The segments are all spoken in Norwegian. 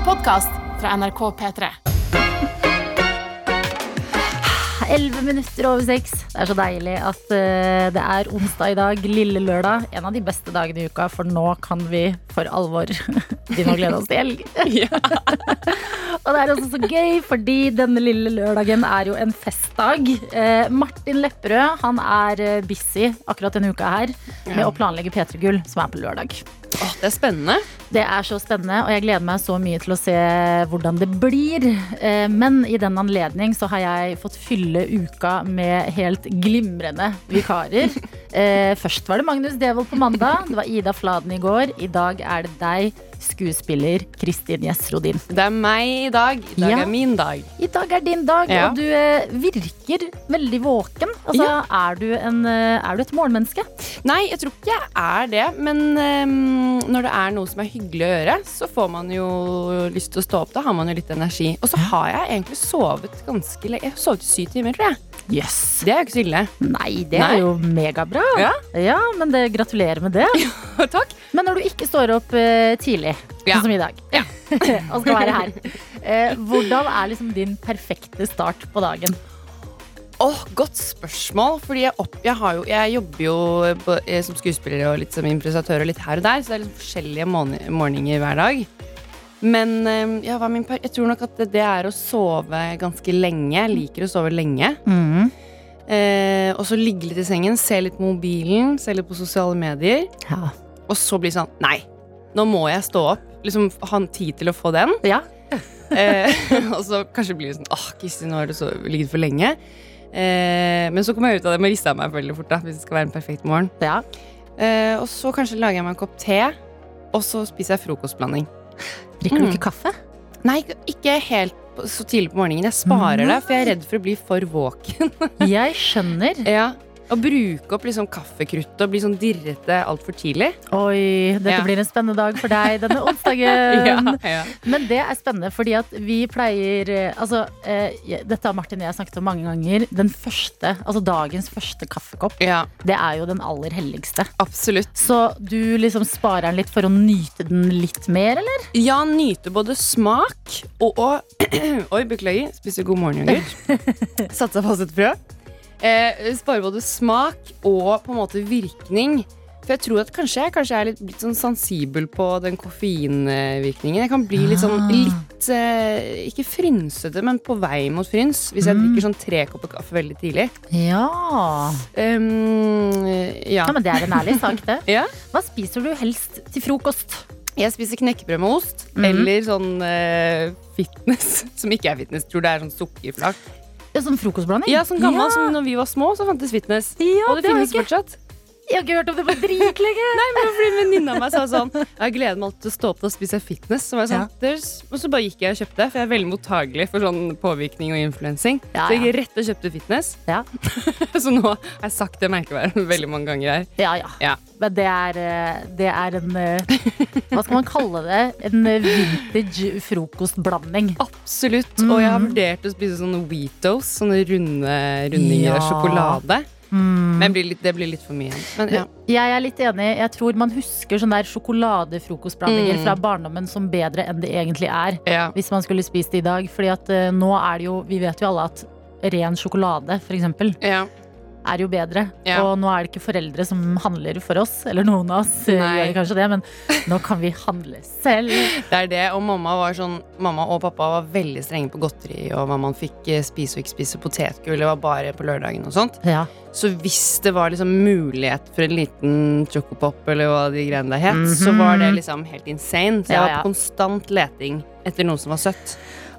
en podkast fra NRK P3. Elleve minutter over seks. Det er så deilig at eh, det er onsdag i dag, lille lørdag. En av de beste dagene i uka, for nå kan vi for alvor begynne må glede oss til helg. og det er også så gøy, fordi denne lille lørdagen er jo en festdag. Eh, Martin Lepperød han er eh, busy akkurat denne uka her med å planlegge P3 Gull, som er på lørdag. Åh, det er spennende. Det er så spennende, og jeg gleder meg så mye til å se hvordan det blir. Eh, Men i den anledning så har jeg fått fylle uka med helt glimrende vikarer. Eh, Først var det Magnus Devold på mandag, det var Ida Fladen i går. I dag er det deg, skuespiller Kristin Gjesrodin. Det er meg i dag. I dag Ja. er min dag. I dag er din dag, Ja. og du eh, virker veldig våken. Altså, Ja. er, du en, eh, er du et morgenmenneske? Nei, jeg tror ikke jeg er det, men um, når det er noe som er hyggelig å gjøre, så får man jo lyst til å stå opp. Da har man jo litt energi. Og så har jeg egentlig sovet ganske lenge. Jeg har sovet syv timer, tror jeg. Jøss. Det er jo ikke så ille. Nei, det Nei. er jo megabra. Ja. ja, men det, gratulerer med det. Takk. Men når du ikke står opp uh, tidlig, Ja. sånn som i dag, Ja. og skal være her, uh, hvordan er liksom din perfekte start på dagen? Åh, Godt spørsmål. Fordi jeg, opp, jeg, har jo, jeg jobber jo på, eh, som skuespiller og litt som improvisatør og litt her og der, så det er liksom forskjellige morgen- morgener hver dag. Men eh, ja, jeg tror nok at det, er å sove ganske lenge. Jeg liker å sove lenge. Eh, og så ligge litt i sengen, se litt på mobilen, se litt på sosiale medier. Ja. Og så bli sånn Nei, nå må jeg stå opp. Liksom ha tid til å få den. ja. Eh, og så kanskje blir det sånn Åh, Kristin, nå har du ligget for lenge. Eh, men så kommer jeg ut av det med av meg veldig fort. da Hvis det skal være en perfekt morgen ja. eh, Og så kanskje lager jeg meg en kopp te, og så spiser jeg frokostblanding. Drikker du Mm. ikke kaffe? Nei, ikke helt så tidlig på morgenen. Jeg sparer det, for jeg er redd for å bli for våken. Jeg skjønner. ja Å bruke opp liksom kaffekruttet og bli sånn dirrete altfor tidlig. Oi, dette Ja. blir en spennende dag for deg denne onsdagen. ja. Men det er spennende, fordi at vi pleier eh, Altså, eh, dette har Martin og jeg snakket om mange ganger. Den første, altså dagens første kaffekopp, ja det er jo den aller helligste. absolutt. Så du liksom sparer den litt for å nyte den litt mer, eller? Ja, nyte både smak og, og Oi, beklager. Spiser god morgen, yoghurt. Satsa på et frø. Eh, Sparer både smak og på en måte virkning. For jeg tror at kanskje jeg kanskje er litt, litt sånn sensibel på den koffeinvirkningen. Jeg kan bli litt sånn Ah. litt eh, Ikke frynsete, men på vei mot fryns. Hvis jeg Mm. drikker sånn tre kopper kaffe veldig tidlig. Ja. Um, ja. ja. Men det er en ærlig sak, det. ja. Hva spiser du helst til frokost? Jeg spiser knekkebrød med ost, Mm. eller sånn eh, fitness, som ikke er fitness. Tror det er sånn sukkerflak. Ja, Sånn frokostblanding? Ja, sånn gammel ja. som når vi var små, så fantes fitness. Ja, og det, det finnes fortsatt. Jeg har ikke hørt om det på dritlenge. Nei, men fordi Venninna meg sa sånn Jeg gleder meg alltid til å stå opp og spise fitness. Så var jeg sånn, ja. og så bare gikk jeg og kjøpte, for jeg er veldig mottagelig for sånn påvirkning og influensing. Ja, Så jeg gikk rett og kjøpte fitness. Ja. så nå har jeg sagt det merkeværet veldig mange ganger her. Ja, ja. Ja. Men det er, eh, det er en eh, Hva skal man kalle det? En eh, vintage frokostblanding. Absolutt. Og jeg har vurdert å spise sånne Weetos, sånne runde rundinger av sjokolade. Mm. Men blir litt, det blir litt for mye. Men ja. Jeg er litt enig. Jeg tror man husker sånne der sjokoladefrokostblandinger Mm. fra barndommen som bedre enn det egentlig er. ja. Hvis man skulle spist det i dag. Fordi at uh, nå er det jo Vi vet jo alle at ren sjokolade, for eksempel, ja. Er jo bedre. Ja. Og nå er det ikke foreldre som handler for oss, eller noen av oss eh, Nei. gjør kanskje det, men nå kan vi handle selv. Det er det, og mamma var sånn Mamma og pappa var veldig strenge på godteri og hva man fikk eh, spise og ikke spise. Potetgull var bare på lørdagen og sånt. Ja. Så hvis det var liksom mulighet for en liten chocopop eller hva de greiene der het, så Mhm. var det liksom helt insane. Så jeg Ja, var på konstant leting etter noe som var søtt.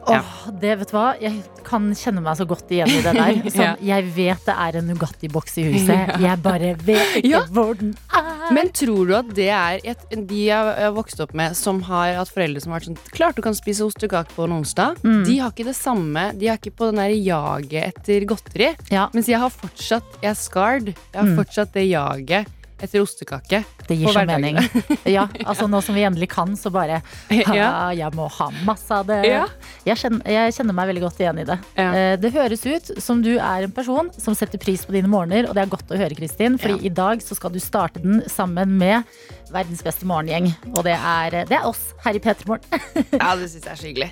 Åh, det vet du hva? Jeg kan kjenne meg så godt igjen i det der. Sånn, Jeg vet det er en Nugatti-boks i huset. Jeg bare vet ikke Ja. hvor den er. Men tror du at det er et, de jeg har vokst opp med, som har hatt foreldre som har vært sånn Klart du kan spise ostekake på en onsdag. Mm. De har ikke det samme. De har ikke på den der jaget etter godteri. ja. Mens jeg har fortsatt Jeg er scarred. Jeg har Mm. fortsatt det jaget etter ostekake. Det gir så mening. Ja, altså Nå som vi endelig kan, så bare ha. Jeg må ha masse av det. Ja. Jeg, kjenner, jeg kjenner meg veldig godt igjen i det. Ja. Eh, Det høres ut som du er en person som setter pris på dine morgener, og det er godt å høre, Kristin. Fordi Ja. i dag så skal du starte den sammen med verdens beste morgengjeng. Og det er, det er oss her i P3 Morgen. Ja, det syns jeg er så hyggelig.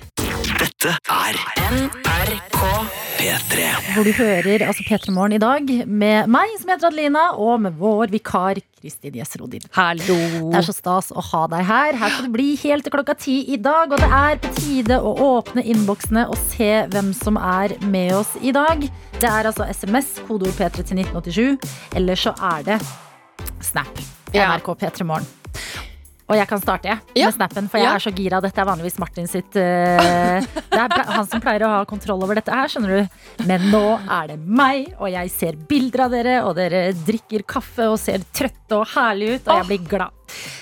Dette er NRK P3. Hvor du hører altså P3 Morgen i dag med meg, som heter Adelina, og med vår vikar Kristin Gjesrodin. Hallo. Det er så stas å ha deg her. Her skal det bli helt til klokka ti i dag. Og det er på tide å åpne innboksene og se hvem som er med oss i dag. Det er altså SMS, kodeord P3 til 1987. Eller så er det Snap. Ja. NRK P3 Morgen. Og jeg kan starte jeg, Ja. med snappen, for jeg Ja. er så gira. Dette er vanligvis Martin sitt uh, Det er han som pleier å ha kontroll over dette her, skjønner du. Men nå er det meg, og jeg ser bilder av dere, og dere drikker kaffe og ser trøtte og herlige ut, og jeg blir glad.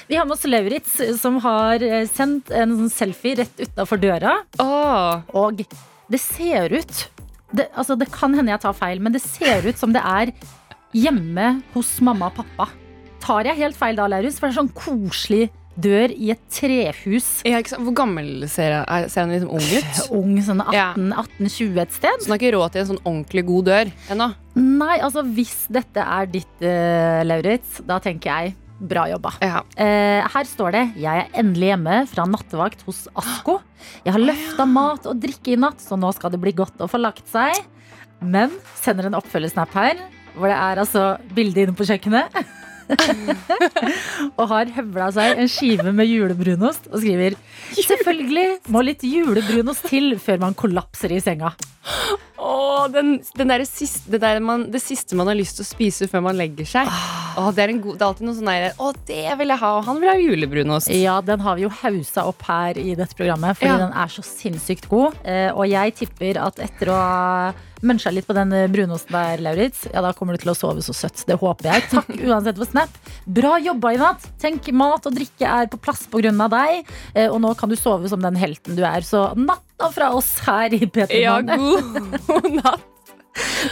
Vi har med oss Lauritz, som har eh, sendt en sånn selfie rett utafor døra. Oh. Og det ser ut det, altså det kan hende jeg tar feil, men det ser ut som det er hjemme hos mamma og pappa. Tar jeg helt feil da, Laurus? For det er sånn koselig dør i et trehus. Ja? Hvor gammel ser han, er- ser han liksom ung ut? Ung, sånn 18-20 et sted. Så han har ikke råd til en sånn ordentlig god dør ennå. Nei, altså hvis dette er ditt, uh, Lauritz, da tenker jeg bra jobba. Ja. Uh, her står det Jeg er endelig hjemme fra nattevakt hos Asko. Jeg har løfta mat og drikke i natt, så nå skal det bli godt å få lagt seg. Men sender en oppfølgesnap her, hvor det er altså bilde inne på kjøkkenet. og har høvla seg en skive med julebrunost og skriver Selvfølgelig må litt julebrunost til før man kollapser i senga. Åh, den, den der siste, det, der man, det siste man har lyst til å spise før man legger seg. Åh, det, er en god, det er alltid noe sånn der Å, det vil jeg ha. Og han vil ha julebrunost. Ja, den har vi jo hausa opp her i dette programmet, fordi Ja. den er så sinnssykt god. Eh, og jeg tipper at etter å ha muncha litt på den brunosten der, Lauritz, ja, da kommer du til å sove så søtt. Det håper jeg. Takk uansett for Snap. Bra jobba i natt. Tenk, mat og drikke er på plass pga. deg, eh, og nå kan du sove som den helten du er. Så natta fra oss her i P3 Ja, god natt.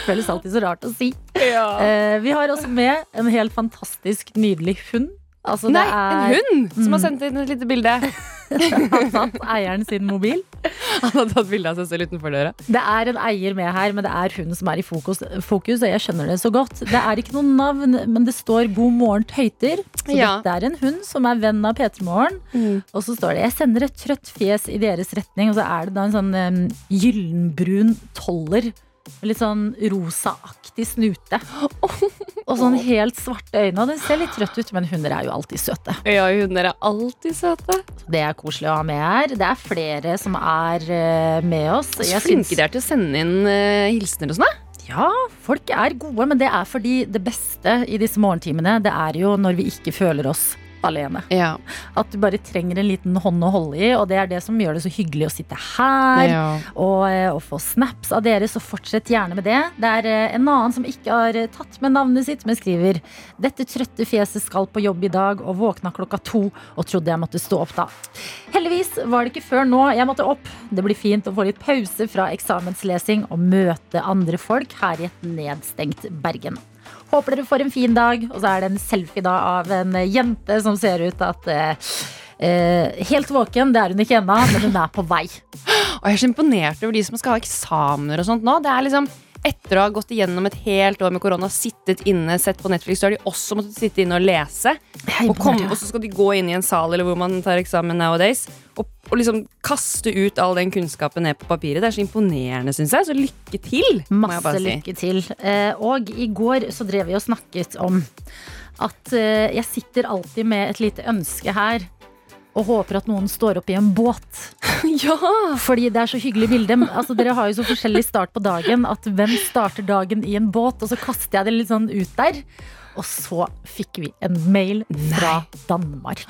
Føles alltid så rart å si. Ja. Eh, vi har også med en helt fantastisk nydelig hund. Altså, Nei, er en hund som har sendt inn et lite bilde. Han tatt eieren sin mobil. Han har tatt bilde av seg selv utenfor døra. Det er en eier med her, men det er hun som er i fokus, fokus og jeg skjønner det så godt. Det er ikke noe navn, men det står 'God morgen, tøyter'. Så Ja. dette er en hund som er venn av P3 Morgen. Og så står det 'Jeg sender et trøtt fjes i deres retning', og så er det da en sånn um, gyllenbrun toller. Litt sånn rosaaktig snute. Og sånn helt svarte øyne. Og den ser litt trøtt ut, men hunder er jo alltid søte. Ja, hunder er alltid søte. Det er koselig å ha med her. Det er flere som er eh, med oss. Så flinke de er til å sende inn eh, hilsener og sånn. da. Ja, folk er gode, men det er fordi det beste i disse morgentimene, det er jo når vi ikke føler oss alene. Ja. At du bare trenger en liten hånd å holde i, og det er det som gjør det så hyggelig å sitte her. Ja. Og, eh, og få snaps av dere, så fortsett gjerne med det. Det er eh, en annen som ikke har eh, tatt med navnet sitt, men skriver Dette trøtte fjeset skal på jobb i dag og våkna klokka to og trodde jeg måtte stå opp da. Heldigvis var det ikke før nå jeg måtte opp. Det blir fint å få litt pause fra eksamenslesing og møte andre folk her i et nedstengt Bergen. Håper dere får en fin dag. Og så er det en selfie da av en jente som ser ut at eh, eh, Helt våken, det er hun ikke ennå, men hun er på vei. Og jeg er så imponert over de som skal ha eksamener og sånt nå. Det er liksom etter å ha gått igjennom et helt år med korona, sittet inne, sett på Netflix, så har de også måttet sitte inne og lese. Og, komme, og så skal de gå inn i en sal eller hvor man tar eksamen nowadays. Og, og liksom kaste ut all den kunnskapen ned på papiret. Det er så imponerende, syns jeg. Så lykke til. må Masse si. lykke til. Eh, og i går så drev vi og snakket om at eh, jeg sitter alltid med et lite ønske her. Og håper at noen står opp i en båt. ja! Fordi det er så hyggelig bilde. Altså, dere har jo så forskjellig start på dagen at hvem starter dagen i en båt? Og så kaster jeg det litt sånn ut der. Og så fikk vi en mail fra Danmark.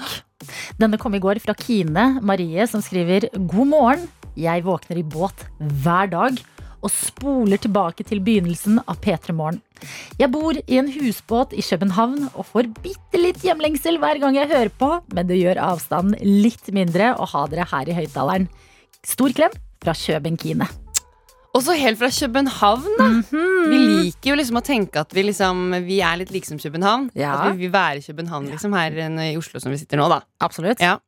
Denne kom i går fra Kine Marie, som skriver God morgen. Jeg våkner i båt hver dag og spoler tilbake til begynnelsen av P3 Morgen. Jeg bor i en husbåt i København og får bitte litt hjemlengsel hver gang jeg hører på, men det gjør avstanden litt mindre å ha dere her i høyttaleren. Stor klem fra Kjøben Kine. Også helt fra København, da. Mhm. Vi liker jo liksom å tenke at vi, liksom, vi er litt like som København. Ja. At vi vil være København liksom, her i Oslo som vi sitter nå, da. Absolutt. Ja.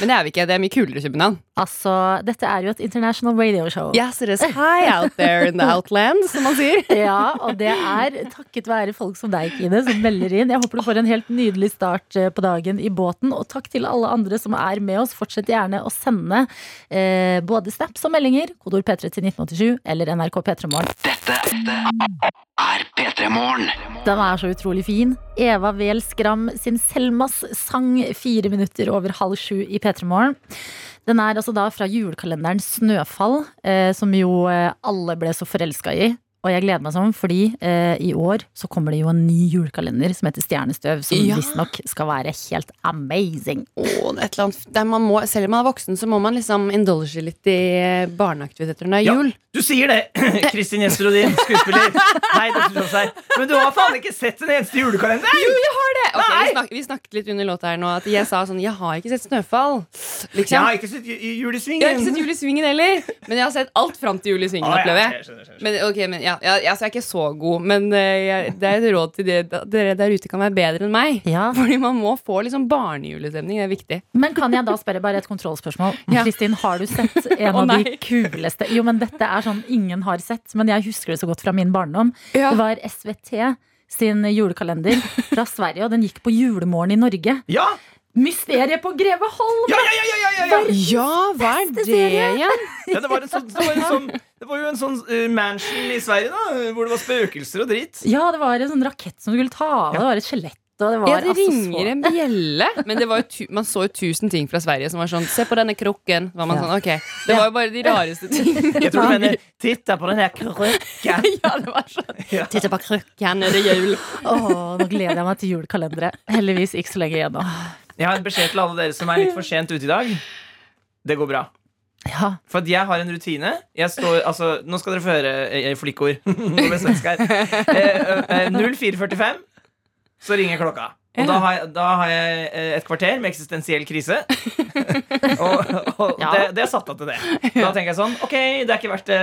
Men det er vi ikke. Det er mye kulere København. Altså, dette er jo et international radio show. Yes, it is high out there in the outland, som man sier. Ja, og det er takket være folk som deg, Kine, som melder inn. Jeg håper du får en helt nydelig start eh, på dagen i båten. Og takk til alle andre som er med oss. Fortsett gjerne å sende eh, både snaps og meldinger. Kodord P3 til 1987 eller NRK P3 Morgen. Dette er P3 Morgen. Den er så utrolig fin. Eva Wehl Skram sin Selmas sang fire minutter over halv sju i P3 Morgen. Den er altså da fra julekalenderen Snøfall, eh, som jo eh, alle ble så forelska i. Og jeg gleder meg sånn, fordi eh, i år så kommer det jo en ny julekalender som heter Stjernestøv, som Ja. visstnok skal være helt amazing. Oh, et eller annet der man må, Selv om man er voksen, så må man liksom indulge litt i eh, barneaktiviteter når det er Ja. jul. Du sier det, Kristin Gjester Odin, skuespiller. Nei, det tror seg. Men du har faen ikke sett en eneste julekalender! Jo, jeg har det! Okay, vi, snak, vi snakket litt under låta her nå at jeg sa sånn Jeg har ikke sett Snøfall. Liksom. Jeg har ikke sett Jul i Julesvingen. Jeg har ikke sett Jul i Svingen heller, men jeg har sett alt fram til Jul i Svingen. ah, ja, opplever jeg. jeg skjønner, jeg skjønner. Men, okay, men ja, ja, altså, jeg er ikke så god, men eh, jeg, det er et råd til det, dere der ute kan være bedre enn meg. Ja. Fordi man må få liksom barnejulestemning. Det er viktig. Men kan jeg da spørre bare et kontrollspørsmål? Ja. Har du sett en oh, av de kuleste Jo, men dette er sånn ingen har sett, men jeg husker det så godt fra min barndom. Ja. Det var SVT sin julekalender fra Sverige, og den gikk på julemorgen i Norge. Ja! Mysteriet på Greveholm! Ja, ja, ja, ja, ja, ja. Ja, hva er det igjen? ja det, var en sånn, det, var en sånn, det var jo en sånn uh, mansion i Sverige da Hvor det var spøkelser og dritt. Ja, det var en sånn rakett som du skulle ta av. Det var et skjelett. Og det var Ja, det altså ringer så en bjelle. Men det var jo tu man så jo tusen ting fra Sverige som var sånn Se på denne krukken. Var man Ja. sånn, ok Det var jo bare de rareste tingene. Jeg tror du mener 'titta på den her krukken'. Ja, det var sånn. Ja. 'Titta på krukken, er det jul? Åh, nå gleder jeg meg til julekalendere. Heldigvis ikke så lenge igjen nå. Jeg har en beskjed til alle dere som er litt for sent ute i dag. Det går bra. Ja, For at jeg har en rutine. Jeg står, altså, nå skal dere få høre eh, flikkord. Nå ble jeg svensk her. Eh, eh, 04.45, så ringer klokka. Og da har, jeg, da har jeg eh, et kvarter med eksistensiell krise. og og Ja. det, det er satt av til det. Da tenker jeg sånn Ok, det er ikke verdt det.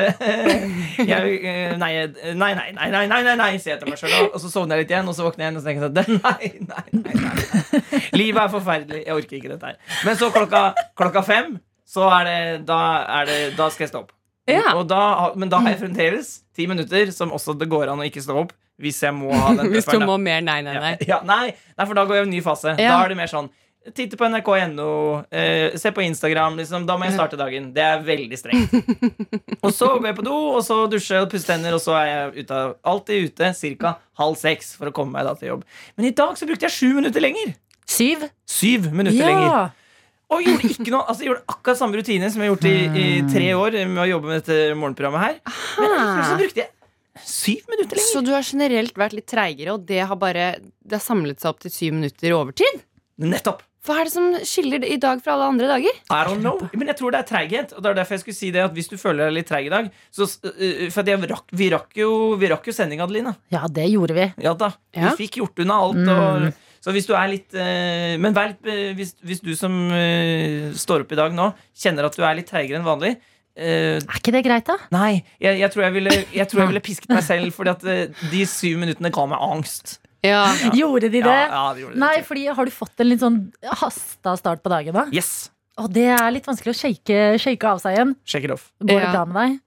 jeg, eh, eh, nei, nei, nei, nei, nei, nei, nei, sier jeg til meg sjøl. Og så sovner jeg litt igjen, og så våkner jeg igjen og så tenker jeg sånn Nei, nei, nei, nei. Livet er forferdelig. Jeg orker ikke dette her. Men så klokka, klokka fem, så er det Da, er det, da skal jeg stå opp. Ja. Da, men da har jeg fremdeles ti minutter som også det går an å ikke stå opp hvis jeg må ha den Hvis du må mer nei, nei, nei. Ja, ja, nei, nei, for da går jeg i en ny fase. Ja. Da er det mer sånn Titte på nrk.no, eh, se på Instagram. Liksom, da må jeg starte dagen. Det er veldig strengt. og så går jeg på do, og så dusje og pusse tenner, og så er jeg ute, alltid ute ca. halv seks for å komme meg da til jobb. Men i dag så brukte jeg sju minutter lenger. Syv? Syv minutter lenger. Og gjorde ikke noe Altså gjorde akkurat samme rutine som jeg har gjort i, i tre år med å jobbe med dette morgenprogrammet her. Men likevel så brukte jeg syv minutter lenger. Så du har generelt vært litt treigere, og det har bare Det har samlet seg opp til syv minutter overtid? Nettopp. Hva er det som skiller i dag fra alle andre dager? I don't know. Men jeg tror det er treighet. Og det er derfor jeg skulle si det at hvis du føler deg litt treig i dag så, For rakk, vi rakk jo, vi rakk jo sending, Adelina. ja, det gjorde vi. Ja da. Ja. Vi fikk gjort unna alt. Og, så hvis du er litt øh, Men vær litt, øh, hvis, hvis du som øh, står opp i dag nå, kjenner at du er litt treigere enn vanlig Er ikke det greit, da? Nei, jeg, jeg, tror jeg, ville, jeg tror jeg ville pisket meg selv, Fordi at de syv minuttene ga meg angst. Ja. Gjorde de det? Ja, ja, det gjorde det. Nei, fordi har du fått en litt sånn hasta start på dagen, da? Yes. Og det er litt vanskelig å shake, shake av seg igjen. Shake it off. Går det bra med deg?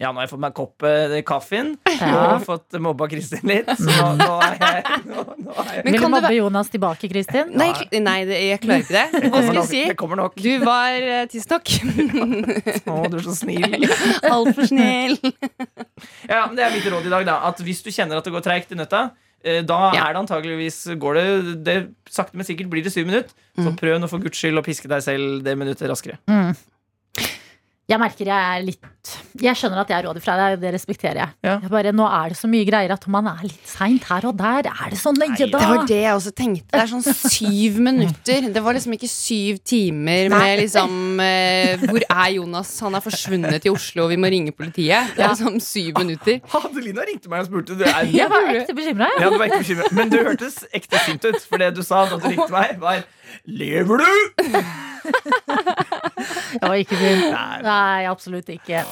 Ja, nå har jeg fått meg en kopp øh, kaffen Ja. og fått mobba Kristin litt. Så nå, nå er jeg nå, nå er jeg Men Vil du kan mobbe Jonas tilbake, Kristin? Nei, jeg kl- nei det, jeg klarer ikke det. Hva skal jeg si? Det kommer nok. Du var uh, tidsnok. Å, du er så snill. Altfor snill. Ja, men Det er mitt råd i dag. da At Hvis du kjenner at det går treigt i nøtta, eh, da Ja. er det antageligvis går det, det Sakte, men sikkert blir det syv minutter. Så prøv nå for guds skyld å piske deg selv det minuttet raskere. Jeg merker jeg er litt Jeg skjønner at jeg er rådig fra deg, det respekterer jeg. Ja. jeg bare, nå er det så mye greier at man er litt seint her og der. Er det så nøye, da? Det var det jeg også tenkte. Det er sånn syv minutter. Det var liksom ikke syv timer med liksom eh, Hvor er Jonas? Han er forsvunnet i Oslo, og vi må ringe politiet. Det er liksom syv minutter. Adelina ringte meg og spurte. Du er, Jeg var ekte bekymra. ja, du var ikke bekymret. Men du hørtes ekte sint ut. For det du sa da du ringte meg, var 'Lever du?' Jeg var ikke. Nei. Nei, absolutt ikke.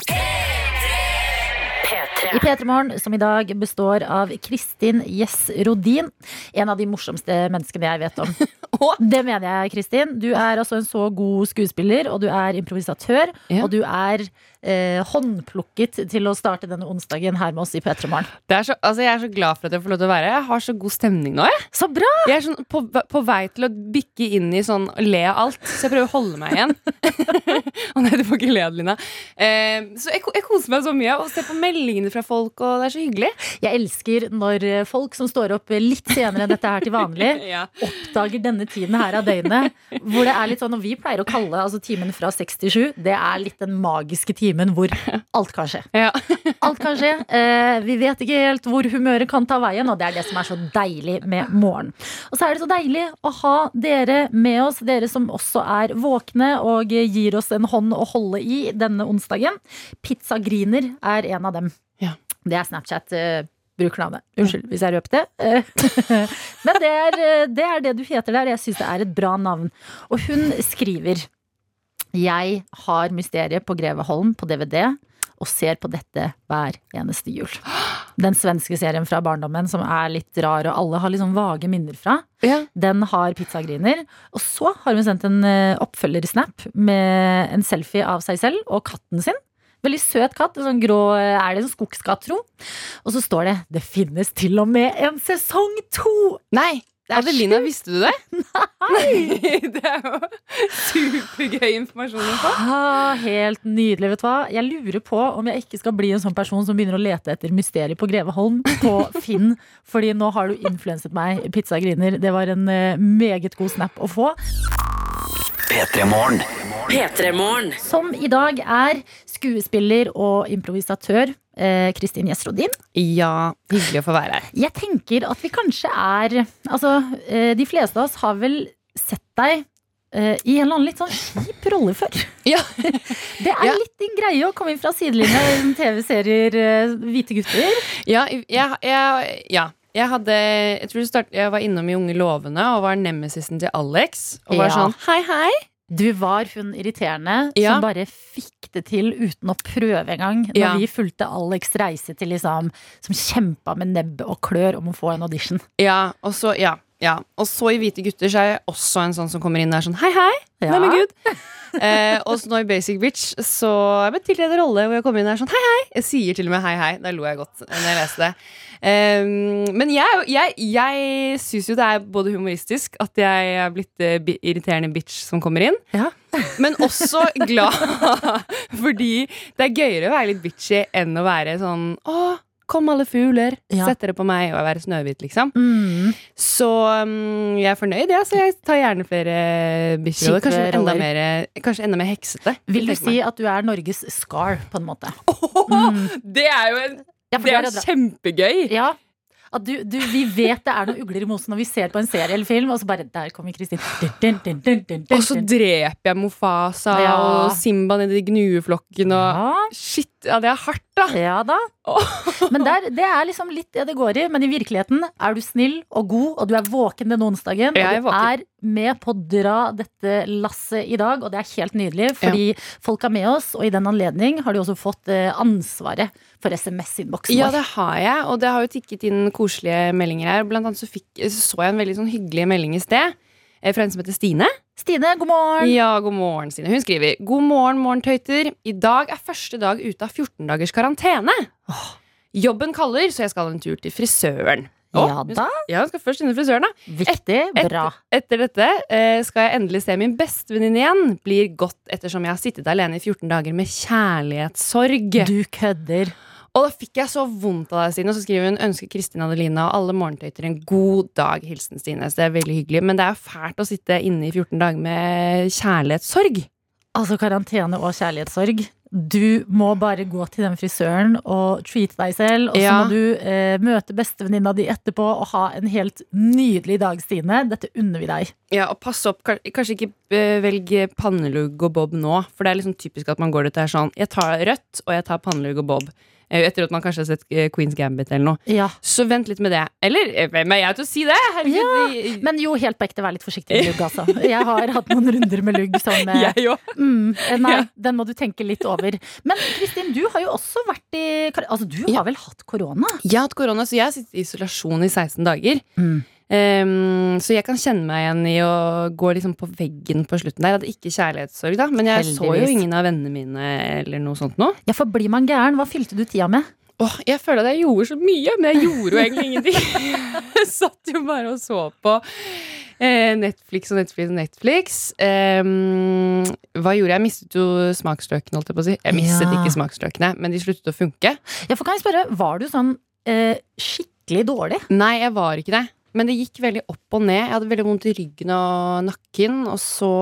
I P3 Morgen, som i dag består av Kristin Gjess Rodin. En av de morsomste menneskene jeg vet om. Det mener jeg, Kristin. Du er altså en så god skuespiller, og du er improvisatør. Ja. Og du er eh, håndplukket til å starte denne onsdagen her med oss i P3 Morgen. Det så, altså, jeg er så glad for at jeg får lov til å være her. Jeg har så god stemning nå. Jeg, Så bra! jeg er sånn på, på vei til å bikke inn i sånn le av alt, så jeg prøver å holde meg igjen. Å nei, du får ikke le, Adelina. Eh, så jeg, jeg koser meg så mye og ser på meldingene fra folk, og det er så hyggelig. Jeg elsker når eh, folk som står opp litt senere enn dette her til vanlig, Ja. oppdager denne tiden her av døgnet. Hvor det er litt sånn, og vi pleier å kalle altså timen fra 6 til 7, det er litt den magiske timen hvor alt kan skje. Ja. Alt kan skje. Eh, vi vet ikke helt hvor humøret kan ta veien, og det er det som er så deilig med morgen. Og så er det så deilig å ha dere med oss, dere som også er våkne og gir oss en hånd å holde i denne onsdagen. Pizzagriner er en av dem. Ja. Det er Snapchat. eh, Brukernavnet. Unnskyld hvis jeg røpte det. Eh, Men det er, eh, det er det du heter der. Jeg syns det er et bra navn. Og hun skriver Jeg har Mysteriet på Greveholm på DVD og ser på dette hver eneste jul. Den svenske serien fra barndommen som er litt rar, og alle har liksom vage minner fra. Ja. Den har pizzagriner. Og så har hun sendt en eh, oppfølgersnap med en selfie av seg selv og katten sin. Veldig søt katt. en Sånn grå, er det en skogskatt, tro? Og så står det 'Det finnes til og med en sesong to'! Nei! Det Adelina, visste du det? Nei! det er jo supergøy informasjon å få. Ah, helt nydelig, vet du hva. Jeg lurer på om jeg ikke skal bli en sånn person som begynner å lete etter mysteriet på Greveholm på Finn. Fordi nå har du influenset meg, pizzagriner. Det var en eh, meget god snap å få. P3 P3morgen. Som i dag er skuespiller og improvisatør eh, Kristin Gjesrodin. Ja, hyggelig å få være her. Jeg tenker at vi kanskje er Altså, eh, de fleste av oss har vel sett deg eh, i en eller annen litt sånn kjip rolle før. Ja. Det er Ja. litt din greie å komme inn fra sidelinja i TV-serier eh, Hvite gutter. Ja, jeg, jeg, ja. Jeg, hadde, jeg tror start, jeg var innom i Unge lovende og var nemesisen til Alex. Og var Ja. sånn hei, hei. Du var hun irriterende Ja. som bare fikk det til uten å prøve engang. Når Ja. vi fulgte Alex reise til liksom Som kjempa med nebb og klør om å få en audition. Ja, og så, ja, ja. Og så i Hvite gutter så er jeg også en sånn som kommer inn og er sånn hei, hei. Ja. Men Gud. eh, og så nå i Basic Bitch så jeg blitt tildelt en rolle hvor jeg kommer inn og er sånn hei, hei. Jeg sier til og med hei, hei. Da lo jeg godt når jeg leste det. Um, men jeg, jeg, jeg syns jo det er både humoristisk at jeg er blitt uh, irriterende bitch som kommer inn. Ja. Men også glad fordi det er gøyere å være litt bitchy enn å være sånn Å, kom alle fugler, Ja. sett dere på meg og være Snøhvit, liksom. Mm. Så um, jeg er fornøyd, ja, så jeg tar gjerne flere bikkjer. Kanskje, enda mer- kanskje enda mer heksete. Vil du si meg. at du er Norges Scar, på en måte? Det er jo en, Ja, det er kjempegøy! Ja. At du, du, vi vet det er noen ugler i mosen når vi ser på en serie eller film, og så bare Der kommer Kristin. Og så dreper jeg Mofasa Ja. og Simba nedi gnueflokken og Ja. Shit, ja, det er hardt, da! Ja da. Men der, det er liksom litt det det går i. Men i virkeligheten er du snill og god, og du er våken denne onsdagen. Og du er med på å dra dette lasset i dag, og det er helt nydelig. Fordi folk er med oss, og i den anledning har du også fått eh, ansvaret for SMS-innboksen Ja, det har jeg, og det har jo tikket inn koselige meldinger her. Blant annet så, fikk, så, så jeg en veldig sånn hyggelig melding i sted. eh, Fra en som heter Stine. Stine, god morgen. Ja, god morgen, Stine. Hun skriver God morgen, morgentøyter. I dag er første dag ute av 14 dagers karantene. Jobben kaller, så jeg skal en tur til frisøren. Å, Ja da. Ja, hun skal først innom frisøren, da. Viktig. Et- Bra. Etter dette eh, skal jeg endelig se min bestevenninne igjen. Blir godt ettersom jeg har sittet alene i 14 dager med kjærlighetssorg. Du kødder. Og da fikk jeg så vondt av deg, Stine. Og så skriver hun ønsker Kristin Adelina og alle morgentøyter en god dag. Hilsen Stine. Så det er veldig hyggelig. Men det er jo fælt å sitte inne i 14 dager med kjærlighetssorg. Altså karantene og kjærlighetssorg. Du må bare gå til den frisøren og treate deg selv. Og så Ja. må du eh, møte bestevenninna di etterpå og ha en helt nydelig dag, Stine. Dette unner vi deg. Ja, og pass opp, Kanskje ikke eh, velg pannelugg og bob nå. For det er liksom typisk at man går ut og er sånn Jeg tar rødt, og jeg tar pannelugg og bob. Eh, etter at man kanskje har sett eh, Queens Gambit eller noe. Ja. Så vent litt med det. Eller eh, hvem er jeg til å si det? Herregud. Ja, Men jo, helt på ekte, vær litt forsiktig med lugg, altså. Jeg har hatt noen runder med lugg som jeg òg. mm, Nei, Ja. den må du tenke litt over. Men Kristin, du har jo også vært i Altså, du har vel hatt korona? Jeg har hatt korona, så jeg har sittet i isolasjon i 16 dager. Mm. Ehm, så jeg kan kjenne meg igjen i å gå liksom på veggen på slutten der. Jeg hadde ikke kjærlighetssorg, da, men jeg så jo ingen av vennene mine eller noe sånt nå. Ja, for blir man gæren, hva fylte du tida med? Åh, jeg føler at jeg gjorde så mye, men jeg gjorde jo egentlig ingenting. Jeg satt jo bare og så på eh, Netflix og Netflix og Netflix. Ehm, hva gjorde jeg? Jeg mistet jo smaksløkene, holdt jeg på å si. Jeg mistet Ja. ikke smaksløkene, men de sluttet å funke. Ja, for kan jeg spørre, var du sånn eh, skikkelig dårlig? Nei, jeg var ikke det. Men det gikk veldig opp og ned. Jeg hadde veldig vondt i ryggen og nakken, og så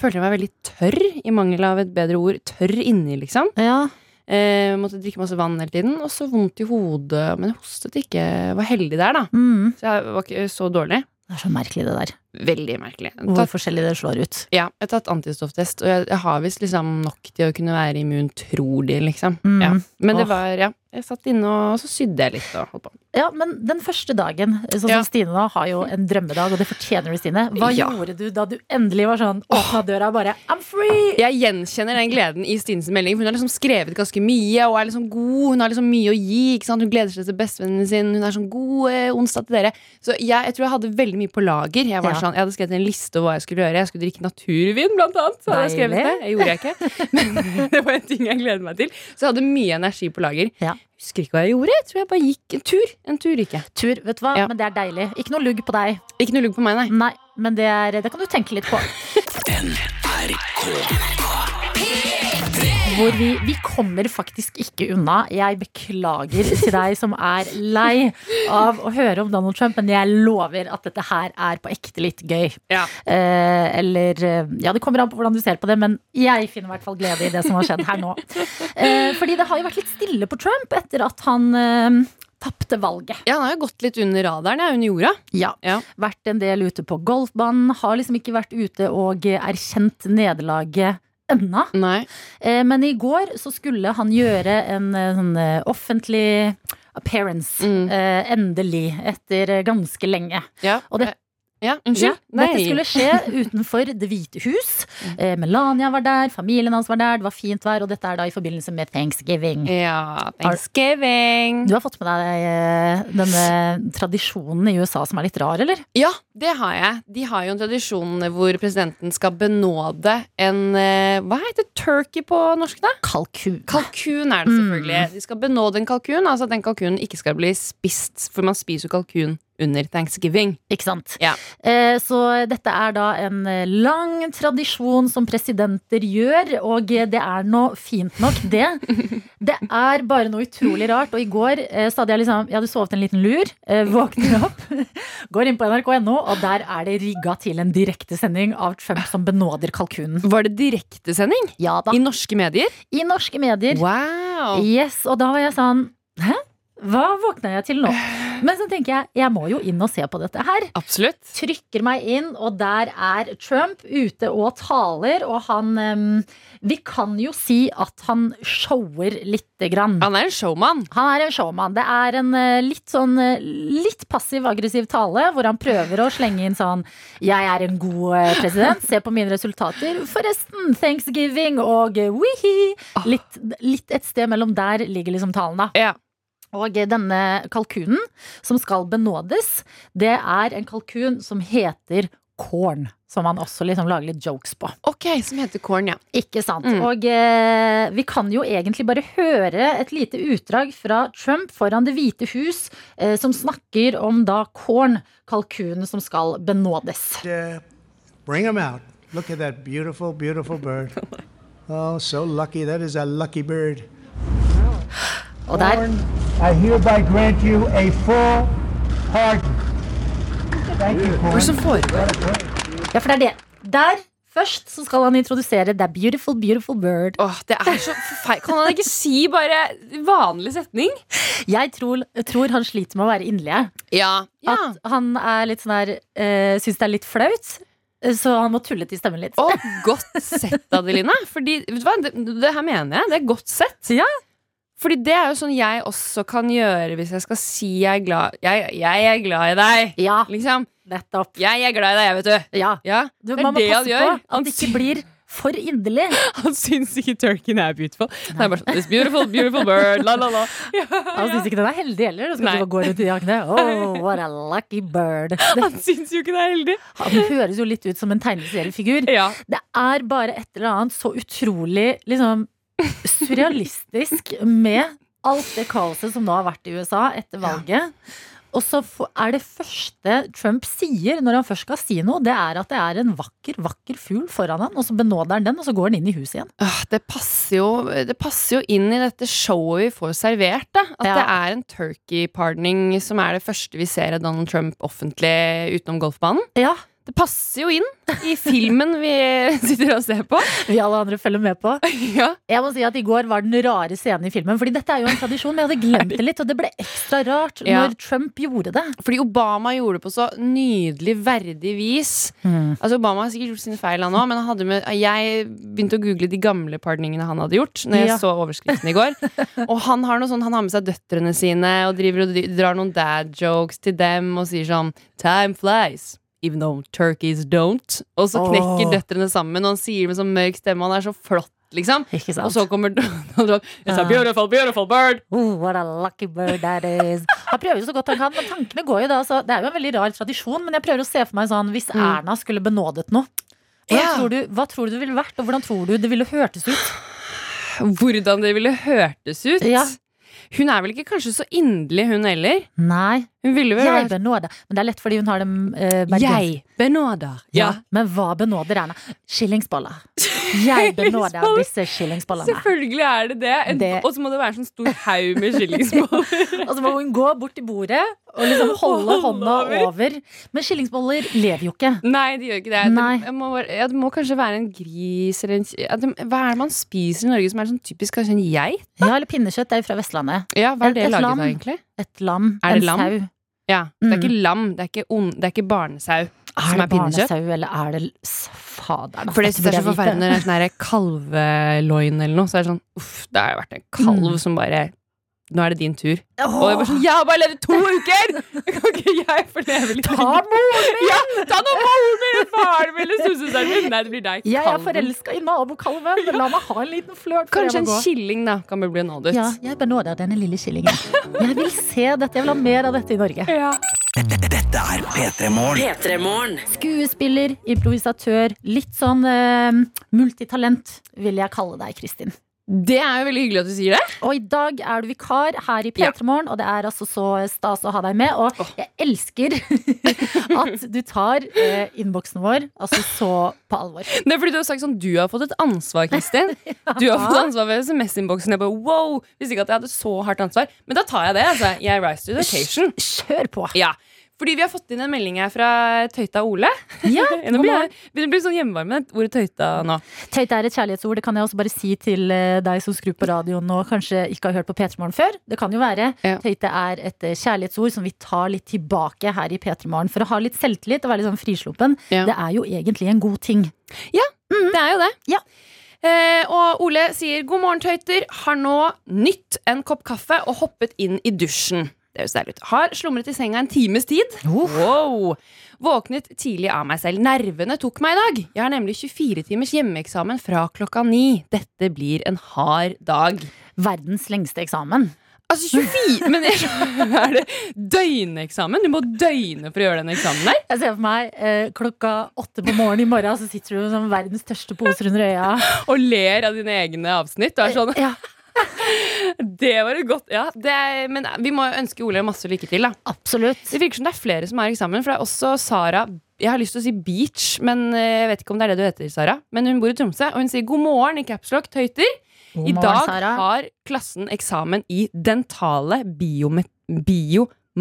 følte jeg meg veldig tørr, i mangel av et bedre ord. Tørr inni, liksom. Ja. Eh, måtte drikke masse vann hele tiden. Og så vondt i hodet, men jeg hostet ikke. Jeg var heldig der, da. Mm. Så jeg var ikke så dårlig. Det er så merkelig, det der. Veldig merkelig. Hvor tatt, forskjellig det slår ut. ja, jeg har tatt antistofftest, og jeg, jeg har visst liksom nok til å kunne være immun, tror de, liksom. Mm. Ja. Men det oh. var, ja. Jeg satt inne, og så sydde jeg litt og holdt på. Ja, men den første dagen, sånn Ja. som Stine da, har jo en drømmedag, og det fortjener du, Stine. Hva Ja. gjorde du da du endelig var sånn, åpna døra og bare I'm free! Jeg gjenkjenner den gleden i Stines melding. For hun har liksom skrevet ganske mye og er liksom god. Hun har liksom mye å gi. Ikke sant? Hun gleder seg til bestevennen sin. Hun er sånn god eh, onsdag til dere. Så jeg, jeg tror jeg hadde veldig mye på lager. Jeg, var Ja. sånn, jeg hadde skrevet en liste over hva jeg skulle gjøre. Jeg skulle drikke naturvin, blant annet. Så hadde jeg skrevet det. Jeg gjorde jeg ikke. Men det var en ting jeg gleder meg til. Så jeg hadde mye energi på lager. Ja. Husker ikke hva jeg gjorde. Jeg tror jeg bare gikk en tur. En tur gikk jeg. Tur, vet du hva, Ja. men det er deilig. Ikke noe lugg på deg. Ikke noe lugg på meg, nei. Nei, men det, er, det kan du tenke litt på. Hvor vi, vi kommer faktisk ikke unna. Jeg beklager til deg som er lei av å høre om Donald Trump, men jeg lover at dette her er på ekte litt gøy. Ja. Eh, eller eh, Ja, det kommer an på hvordan du ser på det, men jeg finner i hvert fall glede i det som har skjedd her nå. Eh, fordi det har jo vært litt stille på Trump etter at han eh, tapte valget. Ja, han har jo gått litt under radaren, ja, under jorda. Ja. Ja. Vært en del ute på golfbanen. Har liksom ikke vært ute og erkjent nederlaget ennå. Eh, Men i går så skulle han gjøre en eh, sånn eh, offentlig appearance. Mm. eh, Endelig. Etter eh, ganske lenge. Ja. Og det- ja, unnskyld. Ja, dette skulle skje utenfor Det hvite hus. Eh, Melania var der, familien hans var der, det var fint vær. Og dette er da i forbindelse med thanksgiving. Ja, thanksgiving. Du har fått med deg eh, denne tradisjonen i USA som er litt rar, eller? Ja, det har jeg. De har jo en tradisjon hvor presidenten skal benåde en eh, Hva heter turkey på norsk, da? Kalkun. Kalkun er det selvfølgelig. De skal benåde en kalkun, altså at den kalkunen ikke skal bli spist. For man spiser jo kalkun under thanksgiving. Ikke sant? Ja. Eh, Så dette er da en eh, lang tradisjon som presidenter gjør, og det er noe fint nok, det. Det er bare noe utrolig rart. Og i går eh, hadde jeg liksom Jeg hadde sovet en liten lur, eh, våkner opp, går inn på nrk.no, og der er det rigga til en direktesending av Trump som benåder kalkunen. Var det direktesending? Ja da. I norske medier? I norske medier. Wow! Yes, og da var jeg sånn Hæ? Hva våkna jeg til nå? Men så tenker jeg, jeg må jo inn og se på dette her. Absolutt. trykker meg inn, og der er Trump ute og taler, og han um, Vi kan jo si at han shower lite grann. Han er en showman. Han er en showman. Det er en eh, litt sånn eh, litt passiv-aggressiv tale, hvor han prøver å slenge inn sånn Jeg er en god eh, president, se på mine resultater. Forresten, thanksgiving og wihi. Litt, litt et sted mellom der ligger liksom talen, da. Ja. Og denne kalkunen som skal benådes, det er en kalkun som heter corn. Som man også liksom lager litt jokes på. Ok, som heter corn, ja. Ikke sant? Mm. Og eh, vi kan jo egentlig bare høre et lite utdrag fra Trump foran Det hvite hus, eh, som snakker om da corn, kalkunen som skal benådes. uh, bring him out. Look at that beautiful, beautiful bird. Oh, so lucky. That is a lucky bird. Og der Corn, I hereby grant you a full pardon. Thank you, Hva er det som foregår? Ja, for det er det. Der først så skal han introdusere The Beautiful, Beautiful Bird. Åh, det er så feil. Kan han ikke si bare vanlig setning? Jeg tror, tror han sliter med å være inderlig. Ja. ja. At han er litt sånn her uh, Syns det er litt flaut. eh, Så han må tulle til stemmen litt. Og godt sett, Adeline. Fordi, vet du hva, det, det her mener jeg. Det er godt sett. Ja. Fordi det er jo sånn jeg også kan gjøre hvis jeg skal si jeg er glad Jeg, jeg er glad i deg. Ja, Liksom. nettopp. Jeg er glad i deg, vet du. Ja. Ja, Du, det man er må det han passe gjør. på at det ikke blir for inderlig. Han syns ikke turkeyen er beautiful. Det er bare sånn, This beautiful, beautiful bird, la, la, la. Han syns ikke den er heldig heller. Da skal Nei. ikke bare gå rundt i jakene. Oh, what a lucky bird. Det, Han syns jo ikke det er heldig. han høres jo litt ut som en tegneseriefigur. Ja. Det er bare et eller annet så utrolig liksom surrealistisk med alt det kaoset som nå har vært i USA etter valget. Og så er det første Trump sier når han først skal si noe, det er at det er en vakker, vakker fugl foran han, og så benåder han den, og så går han inn i huset igjen. Det passer, jo, det passer jo inn i dette showet vi får servert. Da. At Ja. det er en turkey pardoning som er det første vi ser av Donald Trump offentlig utenom golfbanen. Ja, Det passer jo inn i filmen vi sitter og ser på. vi alle andre følger med på. Ja. Jeg må si at I går var den rare scenen i filmen. Fordi dette er jo en tradisjon. Jeg hadde glemt det litt, og det ble ekstra rart Ja. når Trump gjorde det. Fordi Obama gjorde det på så nydelig, verdig vis. Altså Obama har sikkert gjort sine feil, han òg, men han med, jeg begynte å google de gamle pardoningene han hadde gjort. Når jeg Ja. så overskriften i går Og han har sånn, han har med seg døtrene sine og og drar noen dad jokes til dem og sier sånn Time flies. Even though turkeys don't. Og så knekker oh. døtrene sammen, og han sier det med sånn mørk stemme. Han er så flott, liksom. Og så kommer Donald Trump. It's a beautiful, beautiful bird. Oh, what a lucky bird that is. Han prøver jo så godt han kan, men tankene går jo da. Så det er jo en veldig rar tradisjon, men jeg prøver å se for meg sånn hvis Erna skulle benådet noe. Hvordan tror du, hva tror du det ville vært, og hvordan tror du det ville hørtes ut? Hvordan det ville hørtes ut. Ja. Hun er vel ikke kanskje så inderlig, hun heller? Nei, Hun ville vel jeg benåder. Men det er lett fordi hun har dem uh, Jeg benåder. Ja. Men hva benåder Erna? Skillingsboller. Jeg benåder disse skillingsbollene. Selvfølgelig er det det. Det- Og så må det være en sånn stor haug med skillingsboller. Og så må hun gå bort til bordet og liksom holde hånda over. Men skillingsboller lever jo ikke. Nei, det gjør ikke det. Det, må, ja, det må kanskje være en gris eller en ja, det, Hva er det man spiser i Norge som er sånn typisk kanskje en geit? Ja, eller pinnekjøtt. Det er jo fra Vestlandet. Ja, hva er det et laget av, egentlig? Et lam. Er det en lam? sau. Ja, Det er Mm. ikke lam, det er ikke, on, det er ikke barnesau som Er er det pinnekjøtt. barnesau, eller er det Fader, For det synes jeg er så forferdelig når det er sånn kalveloin eller noe. Så er det sånn uff, det har vært en kalv Mm. som bare Nå er det din tur. Oh. Og jeg bare sånn Jeg har bare levd to uker! Kan ikke jeg få leve litt Ta moren min! Ja, ta nå moren min! Faren min eller søsteren min! Nei, det blir deg. Jeg er forelska i nabokalven. La meg ha en liten flørt. Kanskje en killing, da. Kan bli nådet. Ja, jeg benåder denne lille killingen. Jeg vil se dette. Jeg vil ha mer av dette i Norge. Ja. Dette er P3 Morgen. Skuespiller, improvisatør, litt sånn uh, multitalent vil jeg kalle deg, Kristin. Det er jo veldig hyggelig at du sier det. Og i dag er du vikar her i P3 Morgen, og det er altså så stas å ha deg med. Og jeg elsker at du tar eh, innboksen vår altså så på alvor. Det er fordi du har sagt sånn Du har fått et ansvar, Kristin. Du har fått ansvar for SMS-innboksen. Jeg bare wow, Visste ikke at jeg hadde så hardt ansvar. Men da tar jeg det. altså Jeg rise to the occasion. Kjør på! Ja, fordi vi har fått inn en melding her fra Tøyta Ole. Ja, Nå blir jeg begynner å bli sånn hjemmevarme ordet Tøyta nå. Tøyta er et kjærlighetsord. Det kan jeg også bare si til eh, deg som skrur på radioen og kanskje ikke har hørt på P3 Morgen før. Det kan jo være. Ja. Tøyte er et eh, kjærlighetsord som vi tar litt tilbake her i P3 Morgen. For å ha litt selvtillit og være litt sånn frisluppen. Ja. Det er jo egentlig en god ting. Ja, Det er jo det. Ja. Eh, og Ole sier god morgen, tøyter. Har nå nytt en kopp kaffe og hoppet inn i dusjen. Det høres deilig ut. Har slumret i senga en times tid. Wow. Våknet tidlig av meg selv. Nervene tok meg i dag. Jeg har nemlig 24 timers hjemmeeksamen fra klokka ni. Dette blir en hard dag. Verdens lengste eksamen. Altså 24 Men er det døgneksamen? Du må døgne for å gjøre den eksamen der? Jeg ser for meg eh, klokka åtte på morgenen i morgen, så sitter du med sånn verdens største poser under øya. Og ler av dine egne avsnitt. Du er sånn Ja, Det var et godt ja, det er, Men vi må jo ønske Ole masse lykke til. da absolutt. Det virker som det er flere som har eksamen. For det er også Sara Jeg har lyst til å si Beach, men eh, jeg vet ikke om det er det du heter, Sara. Men hun bor i Tromsø, og hun sier god morgen i capslock, tøyter. God I morgen, dag Sara. har klassen eksamen i dentale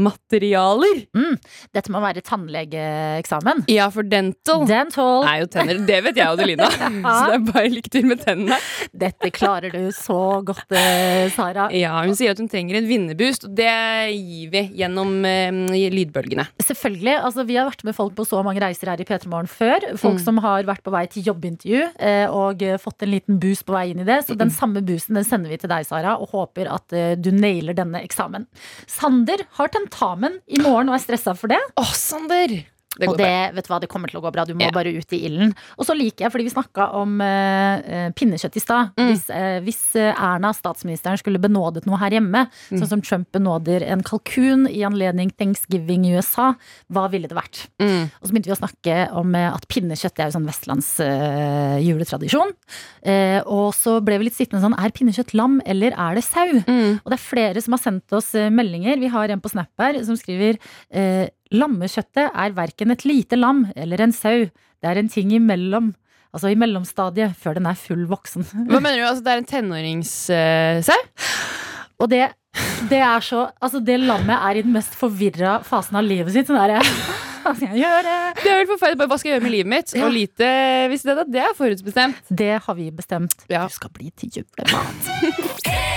biome- Mm. Dette må være tannlegeeksamen. Ja, for dental Dental. er jo tenner. Det vet jeg og Adelina. Så det er bare lykke til med tennene. Dette klarer du så godt, eh, Sara. Ja, Hun sier at hun trenger en vinnerboost, og det gir vi gjennom eh, lydbølgene. Selvfølgelig. altså Vi har vært med folk på så mange reiser her i P3 Morgen før. Folk Mm. som har vært på vei til jobbintervju eh, og eh, fått en liten boost på vei inn i det. Så den samme boosten den sender vi til deg, Sara, og håper at eh, du nailer denne eksamen. Sander har tentamen i morgen og er stressa for det. Å, Sander! Det og det, bra. vet du hva, det kommer til å gå bra. Du må yeah. bare ut i ilden. Og så liker jeg, fordi vi snakka om eh, pinnekjøtt i stad. Mm. Hvis, uh, hvis Erna, statsministeren, skulle benådet noe her hjemme, Mm. sånn som Trump benåder en kalkun i anledning thanksgiving i USA, hva ville det vært? Mm. Og så begynte vi å snakke om uh, at pinnekjøtt er jo sånn vestlands juletradisjon. Og så ble vi litt sittende sånn, er pinnekjøtt lam, eller er det sau? Mm. Og det er flere som har sendt oss meldinger. Vi har en på Snap her som skriver eh, Lammekjøttet er verken et lite lam eller en sau. Det er en ting imellom. Altså i mellomstadiet, før den er full voksen. Hva mener du? Altså, det er en tenåringssau? Og det, det er så Altså, det lammet er i den mest forvirra fasen av livet sitt. Sånn derre Hva skal jeg gjøre? det er vel forferdelig. Bare, Hva skal jeg gjøre med livet mitt? Ja. Og lite visste det, da. Det er forutbestemt. Det har vi bestemt. Ja. Du skal bli til julemat.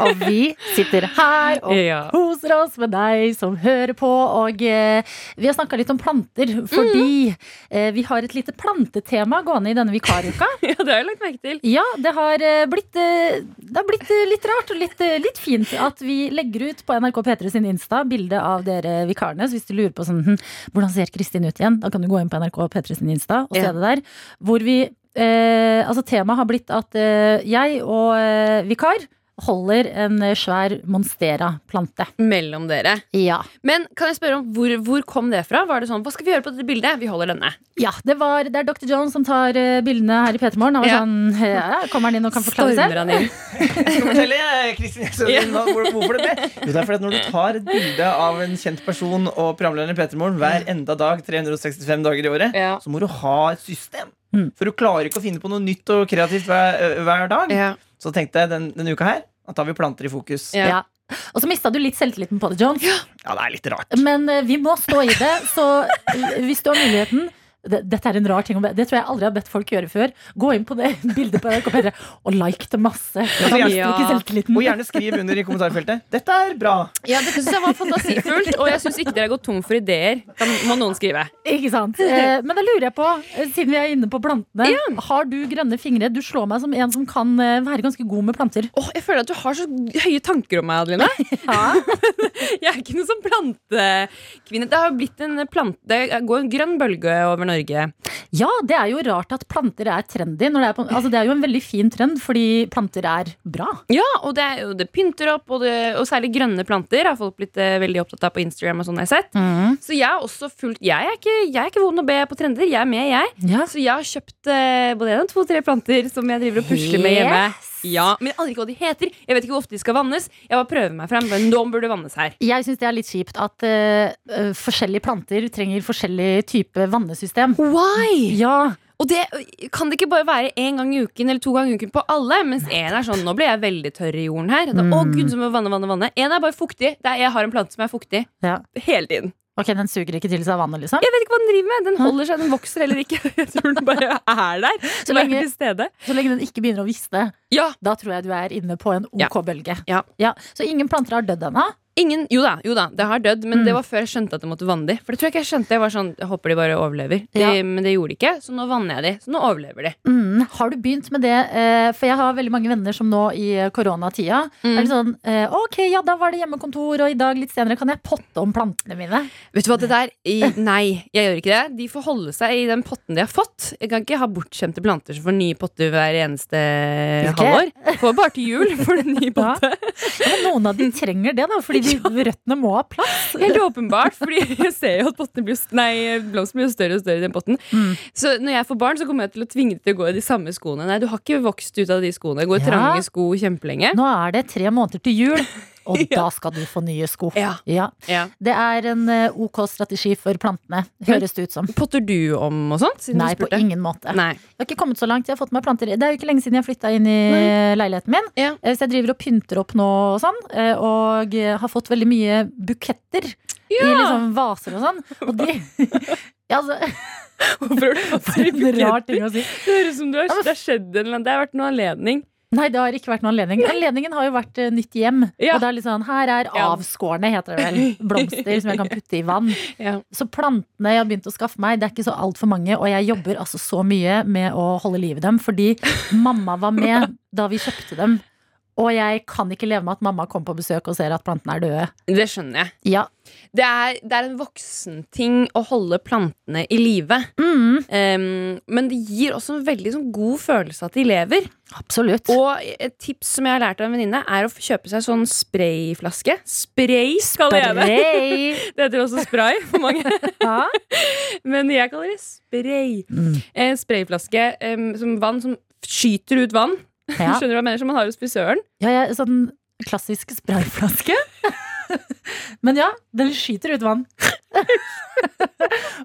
Og vi sitter her og Ja. koser oss med deg som hører på. Og eh, vi har snakka litt om planter, fordi eh, vi har et lite plantetema gående i denne vikaruka. ja, det har jeg lagt merke til. Ja, det har eh, blitt, eh, det har blitt eh, litt rart og litt, eh, litt fint at vi legger ut på NRK P3 sin Insta bilde av dere vikarene. Så hvis du lurer på sånn, hm, hvordan ser Kristin ut igjen, da kan du gå inn på NRK P3 sin Insta og se Ja. det der. Hvor vi eh, Altså, temaet har blitt at eh, jeg og eh, vikar holder en eh, svær monstera-plante. Mellom dere. Ja. Men kan jeg spørre om hvor, hvor kom det fra? Var det sånn, Hva skal vi gjøre på dette bildet? Vi holder denne. ja det, var, det er Dr. Jones som tar eh, bildene her i P3 Morgen. Han var Ja. sånn ja, Kommer han inn og kan forklare selv? Stormer han inn. Skal fortelle, Kristin, Ja. hvorfor det ble? Jo, det er fordi at Når du tar et bilde av en kjent person og programlederen i Petermorgen hver enda dag 365 dager i året, Ja. så må du ha et system. Mm. For du klarer ikke å finne på noe nytt og kreativt hver, hver dag. Ja. Så tenkte jeg den, denne uka her da tar vi planter i fokus. Ja. Ja. Og så mista du litt selvtilliten på det, Jones. Ja, det er litt rart. Men eh, vi må stå i det, så eh, hvis du har muligheten dette er en rar ting, det tror jeg aldri har bedt folk gjøre før. Gå inn på det bildet på NRK P3 og like det masse. Ja. Og gjerne skriv under i kommentarfeltet. Dette er bra. Ja, Dette syns jeg var fantasifullt, og jeg syns ikke dere har gått tom for ideer. Da må noen skrive. Ikke sant? Eh, Men da lurer jeg på, eh, siden vi er inne på plantene, har du grønne fingre? Du slår meg som en som kan eh, være ganske god med planter. Åh, jeg føler at du har så høye tanker om meg, Adeline. Jeg er ikke noen sånn plantekvinne. Det har blitt en plante Det går en grønn bølge over Norge. Ja, det er jo rart at planter er trendy. Når det, er på, altså det er jo en veldig fin trend, fordi planter er bra. Ja, og det, er jo- det pynter opp, og, det, og særlig grønne planter har folk blitt eh, veldig opptatt av på Instagram. og sånn jeg har sett Så jeg er også fullt Jeg er ikke, jeg er ikke vond å be på trender. Jeg er med, jeg. Ja. Så jeg har kjøpt eh, både en, to, tre planter som jeg driver og pusler med hjemme. Yes. Ja, Men jeg aner ikke hva de heter. Jeg vet ikke hvor ofte de skal vannes. Jeg bare prøver meg frem. Men nå burde vannes her. Jeg syns det er litt kjipt at eh, forskjellige planter trenger forskjellig type vannesystem. Why? Ja, Og det kan det ikke bare være én gang i uken eller to ganger i uken på alle. Mens én er sånn Nå ble jeg veldig tørr i jorden her. Da, Å gud, så må vanne, vanne, vanne. En er bare fuktig. Det er, jeg har en plante som er fuktig ja. hele tiden. Ok, den suger ikke til seg vannet, liksom? Jeg vet ikke hva den driver med. Den holder seg, den vokser eller ikke. Jeg tror den bare er der. Så lenge-. Så lenge den ikke begynner å visne, Ja, da tror jeg du er inne på en Ja. OK bølge. Ja. Så ingen planter har dødd ennå? Ingen, jo da, jo da, det har dødd, men Mm. det var før jeg skjønte at jeg måtte vanne de. For det tror jeg ikke jeg skjønte. Jeg var sånn, jeg håper de bare overlever. De, Ja. Men det gjorde de ikke, så nå vanner jeg de. Så nå overlever de. Mm, har du begynt med det? Eh, for jeg har veldig mange venner som nå i eh, koronatida Mm. er sånn eh, Ok, ja, da var det hjemmekontor, og i dag litt senere kan jeg potte om plantene mine. Vet du hva, det der i, Nei, jeg gjør ikke det. De får holde seg i den potten de har fått. Jeg kan ikke ha bortskjemte planter som får nye potter hver eneste okay. halvår. Får bare til jul for den nye Ja. potte. Ja, men noen av de trenger det, da, fordi de røttene må ha plass. Helt åpenbart, fordi jeg ser jo at pottene blir, nei, blir større og større i den potten. Mm. Så når jeg får barn, så kommer jeg til å tvinge dem til å gå i de samme skoene. Nei, du har ikke vokst ut av de skoene. Gå i Ja. trange sko kjempelenge. Nå er det tre måneder til jul. og da skal du få nye sko. Ja. Ja. Ja. Det er en eh, ok strategi for plantene, høres det ut som. Potter du om og sånt? Nei, på ingen måte. Nei. Jeg har ikke kommet så langt. Jeg har fått meg planter. Det er jo ikke lenge siden jeg flytta inn i leiligheten min. Ja. Eh, Så jeg driver og pynter opp nå og sånn. eh, Og eh, har fått veldig mye buketter i liksom vaser og sånn. Og de Ja, altså Hvorfor har du fått si. Det høres ut som det har skjedd en eller annen Det har vært noen anledning. Nei, det har ikke vært noen anledning. Anledningen har jo vært uh, nytt hjem. Ja. Og det er litt sånn, her er avskårne, heter det vel. Blomster som jeg kan putte i vann. Ja. Så plantene jeg har begynt å skaffe meg, det er ikke så altfor mange. Og jeg jobber altså så mye med å holde liv i dem, fordi mamma var med da vi kjøpte dem. Og jeg kan ikke leve med at mamma kommer på besøk og ser at plantene er døde. Det skjønner jeg. Ja. Det er, det er en voksenting å holde plantene i live. Mm, Um, men det gir også en veldig sånn, god følelse at de lever. absolutt. Og et tips som jeg har lært av en venninne, er å kjøpe seg sånn sprayflaske. Spray skal spray. det. Det heter også spray for mange. Ja. Men jeg kaller det spray. Mm. En sprayflaske um, som vann som skyter ut vann. Ja. Skjønner du hva jeg mener? Som man har hos frisøren. Ja, ja, sånn klassisk sprayflaske. Men ja, den skyter ut vann.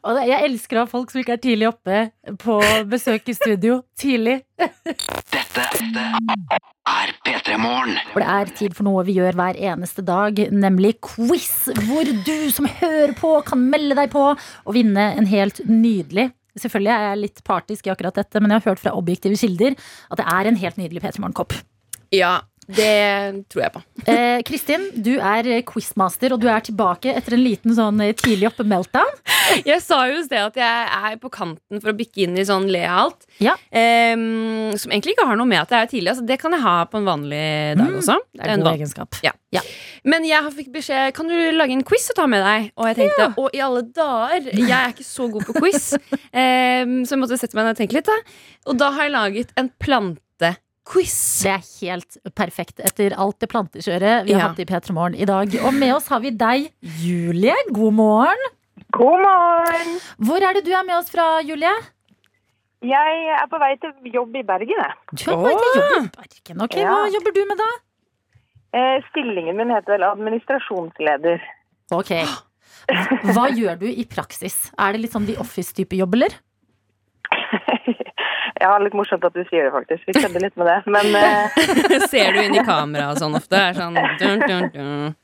og jeg elsker å ha folk som ikke er tidlig oppe på besøk i studio. Tidlig. Dette er P3 Morgen. For det er tid for noe vi gjør hver eneste dag, nemlig quiz. Hvor du som hører på, kan melde deg på og vinne en helt nydelig Selvfølgelig er jeg litt partisk i akkurat dette, men jeg har hørt fra objektive kilder at det er en helt nydelig P3 Morgen-kopp. Ja, det tror jeg på. Eh, Kristin, du er quizmaster, og du er tilbake etter en liten sånn eh, tidlig oppe meltdown. Jeg sa jo i sted at jeg er på kanten for å bikke inn i sånn le av alt. Ja. Eh, som egentlig ikke har noe med at jeg er tidlig. Altså, det kan jeg ha på en vanlig dag også. Det er En god egenskap. Ja. Men jeg fikk beskjed Kan du lage en quiz og ta med deg. Og jeg tenkte, å i alle dager, jeg er ikke så god på quiz. eh, så jeg måtte sette meg ned og tenke litt. Da. Og da har jeg laget en plantequiz. Det er helt perfekt etter alt det plantekjøret vi har Ja. hatt i P3 Morgen i dag. Og med oss har vi deg, Julie. God morgen. God morgen! Hvor er det du er med oss fra, Julie? Jeg er på vei til jobb i Bergen. jeg. Du er på vei til jobb i Bergen. Ok, Ja. Hva jobber du med da? Eh, Stillingen min heter vel administrasjonsleder. Ok. Hva gjør du i praksis? Er det litt sånn The Office-type jobb, eller? Ja, litt morsomt at du sier det, faktisk. Vi kødder litt med det. Men uh... Ser du inn i kameraet sånn ofte? Er sånn, dun, dun, dun.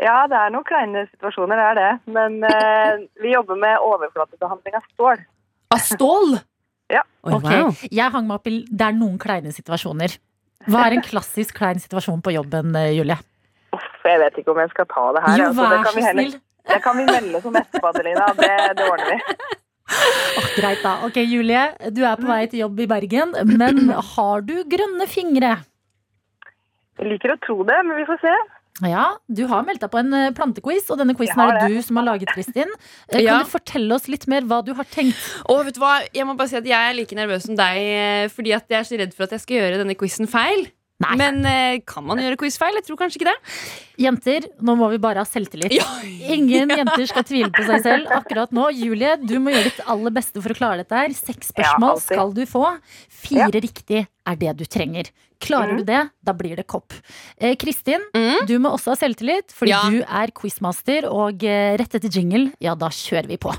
ja, det er noen kleine situasjoner, det er det. Men uh, vi jobber med overflatebehandling av stål. Av stål? Ja. Oi, Ok, wow. Jeg hang meg opp i Det er noen kleine situasjoner. Hva er en klassisk klein situasjon på jobben, eh, Julie? Uff, jeg vet ikke om jeg skal ta det her. Jo, altså. det, vær kan så vi heller, snill. det kan vi melde som etterpå, Adelina. Det, det ordner vi. Greit, da. Ok, Julie, du er på vei til jobb i Bergen, men har du grønne fingre? Jeg liker å tro det, men vi får se. Ja, du har meldt deg på en eh, plantequiz, og denne quizen er det det. du som har laget, Kristin. Eh, Kan Ja. du fortelle oss litt mer hva du har tenkt? Og vet du hva, jeg må bare si at jeg er like nervøs som deg, eh, fordi at jeg er så redd for at jeg skal gjøre denne quizen feil. Nei. Men eh, kan man gjøre quizfeil? Jeg tror kanskje ikke det. Jenter, nå må vi bare ha selvtillit. Ingen jenter skal tvile på seg selv akkurat nå. Julie, du må gjøre ditt aller beste for å klare dette her. Seks spørsmål ja, skal du få. Fire riktig er det du trenger. Klarer du det, da blir det kopp. Eh, Kristin, Mm. du må også ha selvtillit, fordi Ja. du er quizmaster, og eh, rett etter jingle, ja, da kjører vi på.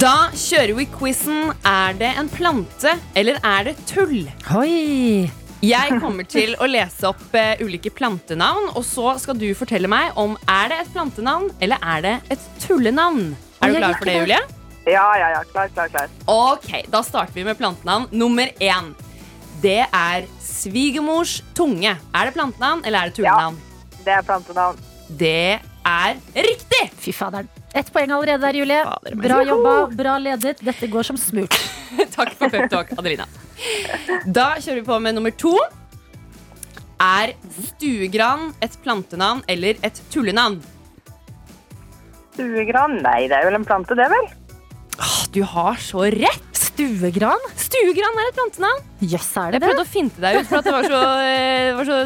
Da kjører vi quizen. Er det en plante, eller er det tull? Oi! Jeg kommer til å lese opp uh, ulike plantenavn, og så skal du fortelle meg om er det et plantenavn eller er det et tullenavn. Er du klar for det, det. Julie? Ja, ja, ja. Klar, klar, klar. Ok, Da starter vi med plantenavn nummer én. Det er svigermors tunge. Er det plantenavn eller er det tullenavn? Ja, Det er plantenavn. Det er riktig! Fy faderen. Ett poeng allerede der, Julie. Bra jobba, bra ledet. Dette går som smurt. Takk for peptalk, Adelina. Da kjører vi på med nummer to. Er stuegran et plantenavn eller et tullenavn? Stuegran? Nei, det er vel en plante, det, vel? Du har så rett! Stuegran? Stuegran er et plantenavn. Yes, er Jeg det det? prøvde å finte deg ut for at det var så, eh, var så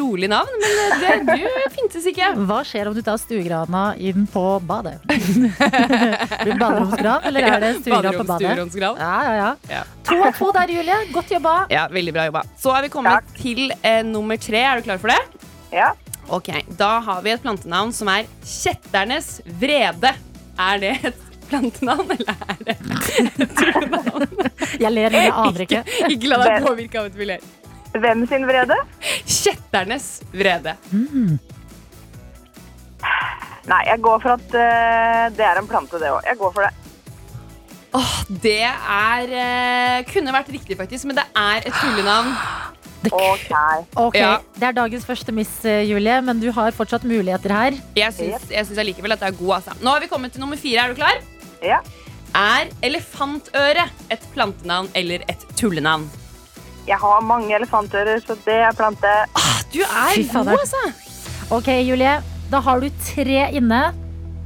rolig navn, men eh, det, du fintes ikke. Hva skjer om du tar stuegrana inn på badet? Blir det baderomsgran, eller er det stuegran på badet? Ja, ja, ja. Ja. To av to der, Julie. Godt jobba. Ja, veldig bra jobba. Så er vi kommet til eh, nummer tre. Er du klar for det? Ja. Ok, Da har vi et plantenavn som er kjetternes vrede. Er det et plantenavn, eller er det Jeg ler, men jeg aner ikke. Ikke la deg påvirke av et vi ler. Hvem sin vrede? Kjetternes vrede. Nei, jeg går for at uh, det er en plante, det òg. Jeg går for det. Åh, det er uh, Kunne vært riktig, faktisk, men det er et tullenavn. OK. Okay. Ja. Det er dagens første miss, eh, Julie, men du har fortsatt muligheter her. Jeg syns, jeg syns allikevel at det er god. Altså. Nå har vi kommet til nummer fire. Er du klar? Ja. Er elefantøre et plantenavn eller et tullenavn? Jeg har mange elefantører, så det er plante. Du er Fy fader. god, altså. Ok, Julie. Da har du tre inne.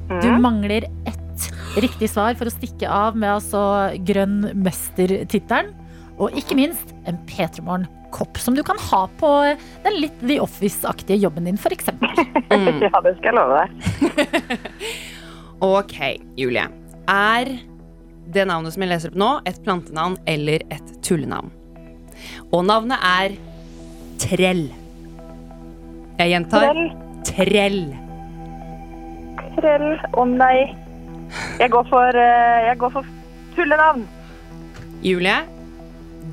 Du Mm. mangler ett riktig svar for å stikke av med altså Grønn mester-tittelen. Og ikke minst en P3 Morgen-kopp som du kan ha på den litt The Office-aktige jobben din, f.eks. Mm. Ja, det skal jeg love deg. Ok, Julie. Er det navnet som jeg leser opp nå, et plantenavn eller et tullenavn? Og navnet er Trell. Jeg gjentar Trell. Trell. Trell. Å nei. Jeg går for, eh, jeg går for tullenavn. Julie,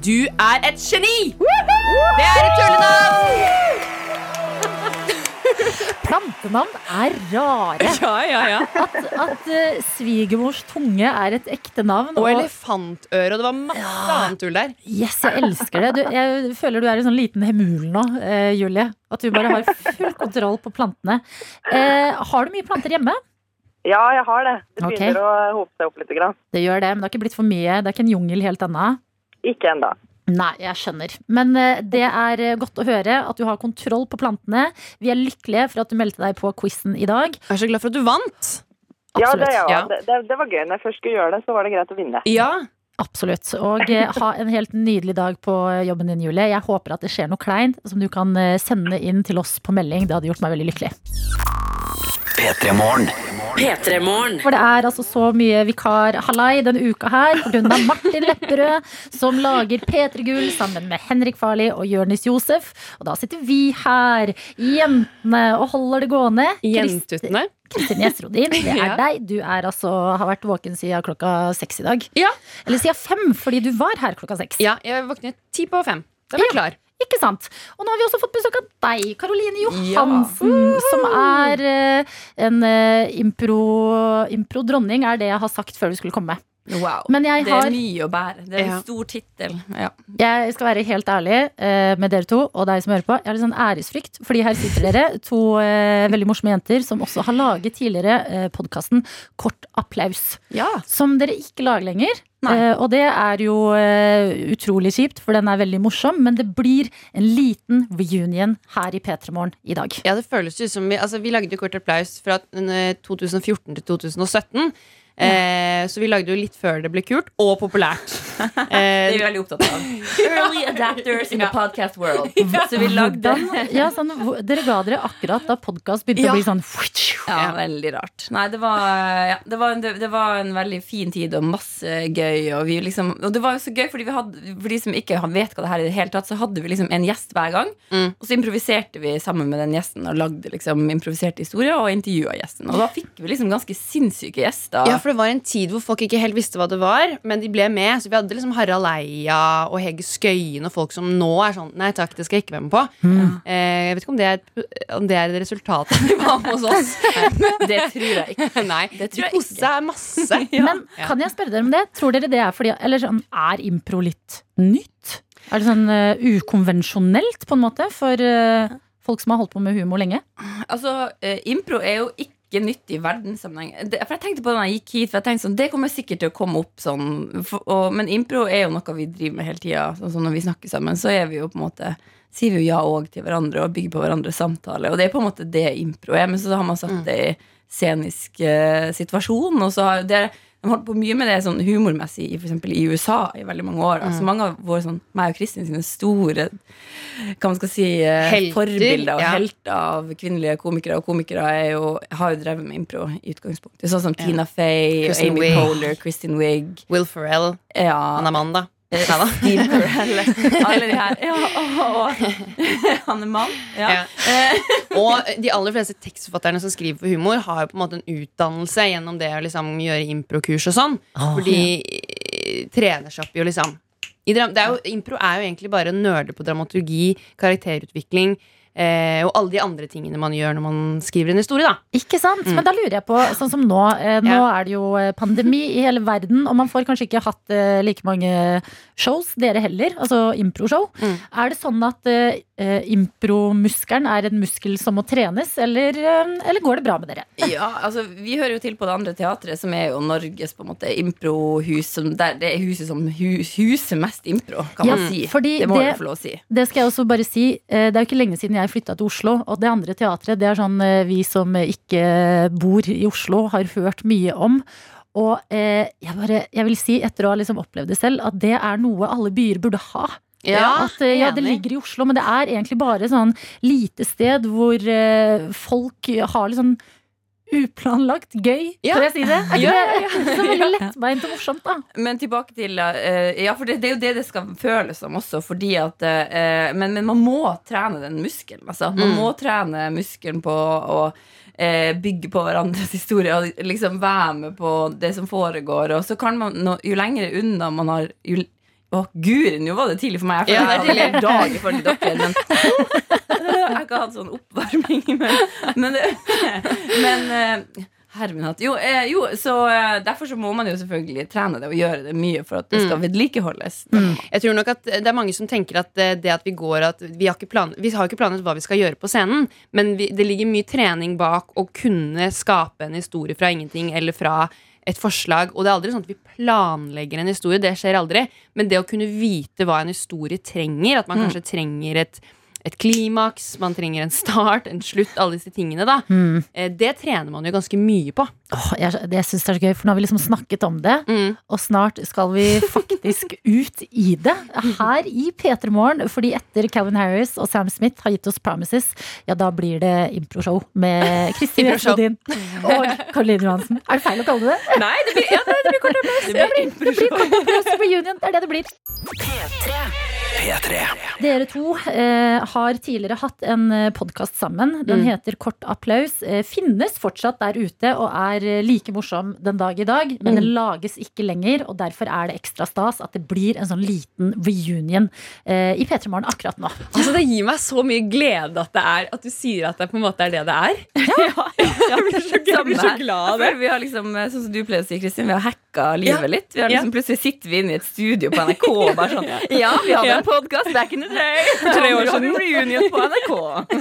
du er et geni! Det er et tullenavn! Plantenavn er rare. Ja, ja, ja. At, at uh, svigermors tunge er et ekte navn. Og elefantøre, og det var masse annet tull der. Yes, jeg elsker det. Du, jeg føler du er en sånn liten hemul nå, uh, Julie. At du bare har full kontroll på plantene. Uh, har du mye planter hjemme? Ja, jeg har det. Det begynner okay. å hope seg opp litt. Grann. Det gjør det, men det har ikke blitt for mye. Det er ikke en jungel helt ennå. Ikke ennå. Nei, jeg skjønner. Men eh, det er eh, godt å høre at du har kontroll på plantene. Vi er lykkelige for at du meldte deg på quizen i dag. Jeg er så glad for at du vant. Ja, det, er Ja. det, det, det var gøy. Når jeg først skulle gjøre det, så var det greit å vinne. Ja. Absolutt. Og eh, ha en helt nydelig dag på jobben din, Julie. Jeg håper at det skjer noe kleint som du kan sende inn til oss på melding. Det hadde gjort meg veldig lykkelig. P3 Morgen. For det er altså så mye vikar-hallai denne uka her pga. Martin Lepperød, som lager P3 Gull sammen med Henrik Farli og Jonis Josef. Og da sitter vi her, jentene, og holder det gående. Jentuttene. Kristin Gjesrodin, det er Ja. deg. Du er altså, har vært våken siden klokka seks i dag. Ja. Eller siden fem, fordi du var her klokka seks. Ja, jeg våknet ti på fem. Da var jeg klar. Ikke sant? Og nå har vi også fått besøk av deg, Karoline Johansen, som er eh, en uh, impro-dronning, er det jeg har sagt før du skulle komme. Wow. Men jeg Det er mye å bære. Det er en Ja. stor tittel. Ja. Jeg skal være helt ærlig eh, med dere to og deg som hører på. Jeg har litt sånn æresfrykt, fordi her sitter dere, to eh, veldig morsomme jenter som også har laget tidligere eh, podkasten Kort applaus. Som dere ikke lager lenger. Eh, og det er jo eh, utrolig kjipt, for den er veldig morsom. Men det blir en liten reunion her i P3 Morgen i dag. Ja, det føles ut som vi, altså, vi lagde jo kort applaus fra eh, 2014 til 2017. Eh, så vi lagde jo litt før det ble kult, og populært. Det er vi veldig opptatt av. Early adapters in the podcast world. Så vi lagde den ja, sånn, dere ga dere akkurat da podkast begynte Ja. å bli sånn Ja, veldig rart. Nei, det var, ja, det, var en, det, det var en veldig fin tid og masse gøy. Og, vi liksom, og det var jo så gøy, fordi vi hadde, for de som ikke vet hva det her er, i det hele tatt, så hadde vi liksom en gjest hver gang. Mm. Og så improviserte vi sammen med den gjesten og lagde liksom improviserte historier og intervjua gjesten. Og da fikk vi liksom ganske sinnssyke gjester. ja, for det var en tid hvor folk ikke helt visste hva det var, men de ble med. Så vi hadde liksom Harald Eia og Hege Skøyen og folk som nå er sånn Nei takk, det skal jeg ikke være med på. Eh, jeg vet ikke om det er, om det er et resultat de var med hos oss. det tror jeg ikke. Nei, Det tror jeg jeg koste er masse. Men kan jeg spørre dere om det? Tror dere det er fordi Eller sånn, er impro litt nytt? Er det sånn uh, ukonvensjonelt, på en måte, for uh, folk som har holdt på med humor lenge? Altså, uh, impro er jo ikke nytt i verdenssammenheng. For jeg tenkte på det da jeg gikk hit, for jeg tenkte sånn, det kommer sikkert til å komme opp sånn. For, og, men impro er jo noe vi driver med hele tida. Sånn, som når vi snakker sammen, så er vi jo på en måte sier vi jo ja òg til hverandre og bygger på hverandres samtale. Og det er på en måte det impro er. Men så har man satt det i scenisk uh, situasjon. Og så har det, De holdt på mye med det sånn humormessig i, for i USA i veldig mange år. Mm. Altså Mange av våre sånn, meg og Kristin sine store hva man skal si, eh, Helter, forbilder og ja. helter av kvinnelige komikere og komikere er jo, har jo drevet med impro i utgangspunktet. Sånn som Tina Fey, Kristen Amy Wig, Poehler, Kristin Wiig. Will Ferrell, Ja, han er eh, Steve Carell. Alle de her. Ja, og, og han er mann. Ja. Ja. Og de aller fleste tekstforfatterne som skriver for humor, har jo på en måte en utdannelse gjennom det å liksom gjøre improkurs og sånn. For de ja. trener seg opp i å liksom jo, Impro er jo egentlig bare nerder på dramaturgi, karakterutvikling eh, og alle de andre tingene man gjør når man skriver en historie. da Ikke sant? Men da lurer jeg på, sånn som nå eh, Nå Mm. Ja. er det jo eh, pandemi i hele verden, og man får kanskje ikke hatt eh, like mange shows, dere heller, altså improshow. Mm. Er det sånn at eh, impromuskelen er en muskel som må trenes, eller, eh, eller går det bra med dere? Ja, altså Vi hører jo til på det andre teatret, som er jo Norges på en måte improhus. Det er huset som hus, huser mest impro, kan Ja, man si. fordi det må det- du få lov å si. Det skal jeg også bare si. eh, Det er jo ikke lenge siden jeg flytta til Oslo. Og det andre teatret, det er sånn eh, vi som ikke bor i Oslo, har hørt mye om. Og eh, jeg, bare, jeg vil si, etter å ha liksom opplevd det selv, at det er noe alle byer burde ha. At, eh, ja, det ligger i Oslo, men det er egentlig bare sånn lite sted hvor eh, folk har litt sånn uplanlagt gøy. Ja. Kan jeg si det? Er ikke Ja, det så veldig lettbeint og morsomt, da? Men tilbake til uh, Ja, for det, det er jo det det skal føles som også, fordi at uh, men, men man må trene den muskelen, altså. Man Mm. må trene muskelen på å uh, bygge på hverandres historie og liksom være med på det som foregår. Og så kan man, jo lenger unna man har jo, Å, guri, nå var det tidlig for meg. Jeg Ja, det er en dag i forhold til dere. Men jeg har ikke hatt sånn oppvarming. Men, men, men eh, Herre min hatt. Jo, eh, jo så eh, derfor så må man jo selvfølgelig trene det og gjøre det mye for at det skal vedlikeholdes. Jeg tror nok at det er mange som tenker at det at vi går at vi har ikke, plan, vi har ikke planet hva vi skal gjøre på scenen, men vi, det ligger mye trening bak å kunne skape en historie fra ingenting eller fra et forslag. Og det er aldri sånn at vi planlegger en historie, det skjer aldri. Men det å kunne vite hva en historie trenger, at man kanskje trenger et et klimaks, man trenger en start, en slutt, alle disse tingene. da mm. Det trener man jo ganske mye på. Oh, jeg, det synes jeg er så gøy, for nå har vi liksom snakket om det. Mm. Og snart skal vi faktisk ut i det her i P3 Morgen. Fordi etter Calvin Harris og Sam Smith har gitt oss Promises, ja, da blir det improshow med Kristin Improshow. Og Karoline Johansen. Er det feil å kalle det det? Nei, det blir, ja, det, det blir kort applaus. Det blir Det blir Kort applaus for Union, det er det det blir. P3. Dere to eh, har tidligere hatt en podkast sammen. Den heter Kort applaus. Eh, finnes fortsatt der ute og er eh, like morsom den dag i dag. Men den lages ikke lenger, og derfor er det ekstra stas at det blir en sånn liten reunion eh, i P3 Morgen akkurat nå. Altså, det gir meg så mye glede at, det er, at du sier at det på en måte er det det er. Jeg blir så, jeg blir så glad av det. Vi har liksom, eh, sånn som du pleier å si, Kristin, vi har hacka livet Ja. litt. Vi har liksom, Plutselig sitter vi inne i et studio på NRK og bare sånn Ja, vi hadde en podkast back in the day! For tre år siden. reunion på NRK.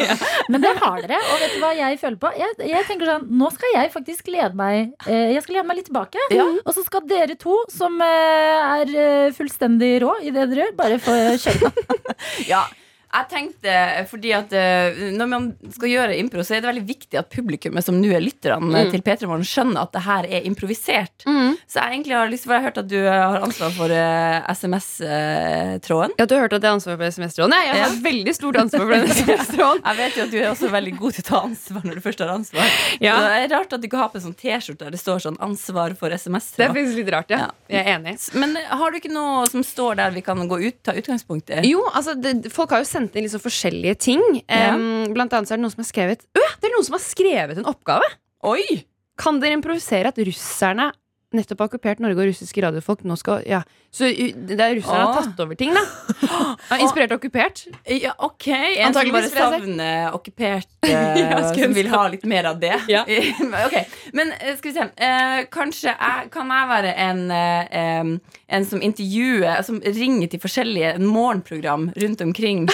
Men det har dere, og vet du hva jeg føler på? Jeg, jeg tenker sånn, Nå skal jeg faktisk lede meg eh, Jeg skal lede meg litt tilbake. Og så skal dere to, som eh, er eh, fullstendig rå i det dere gjør, bare få kjøre på. Ja, jeg tenkte, fordi at eh, Når man skal gjøre impro, så er det veldig viktig at publikummet som nå er lytterne til P3 Morgen, skjønner at det her er improvisert. Så jeg egentlig har lyst til, for jeg har hørt at du eh, har ansvar for uh, SMS-tråden. Ja, Du har hørt at jeg har ansvar for SMS-tråden? Nei, jeg har veldig stort ansvar for den SMS-tråden. Jeg vet jo at du er også veldig god til å ta ansvar når du først har ansvar. Ja. Så Det er rart at du ikke har på en sånn T-skjorte der det står sånn 'ansvar for Det er SMS'-tråd. faktisk litt rart, ja. Ja. Jeg er enig. Men eh, har du ikke noe som står der vi kan gå ut, ta utgangspunkt i? Jo, altså det, Folk har jo sendt inn liksom forskjellige ting. Ja. Blant annet så er det noen som har skrevet Øh, Det er noen som har skrevet en oppgave! Oi! Kan dere improvisere at russerne nettopp har okkupert Norge, og russiske radiofolk nå skal Ja, Så det er russerne har tatt over ting, da. Inspirert og okkupert. Ja, ok. En som bare savner okkupert, uh, Ja, som vil ha litt mer av det. Ja. ok, Men eh, skal vi se. Uh, kanskje jeg, kan jeg være en, uh, en som intervjuer Som ringer til forskjellige morgenprogram rundt omkring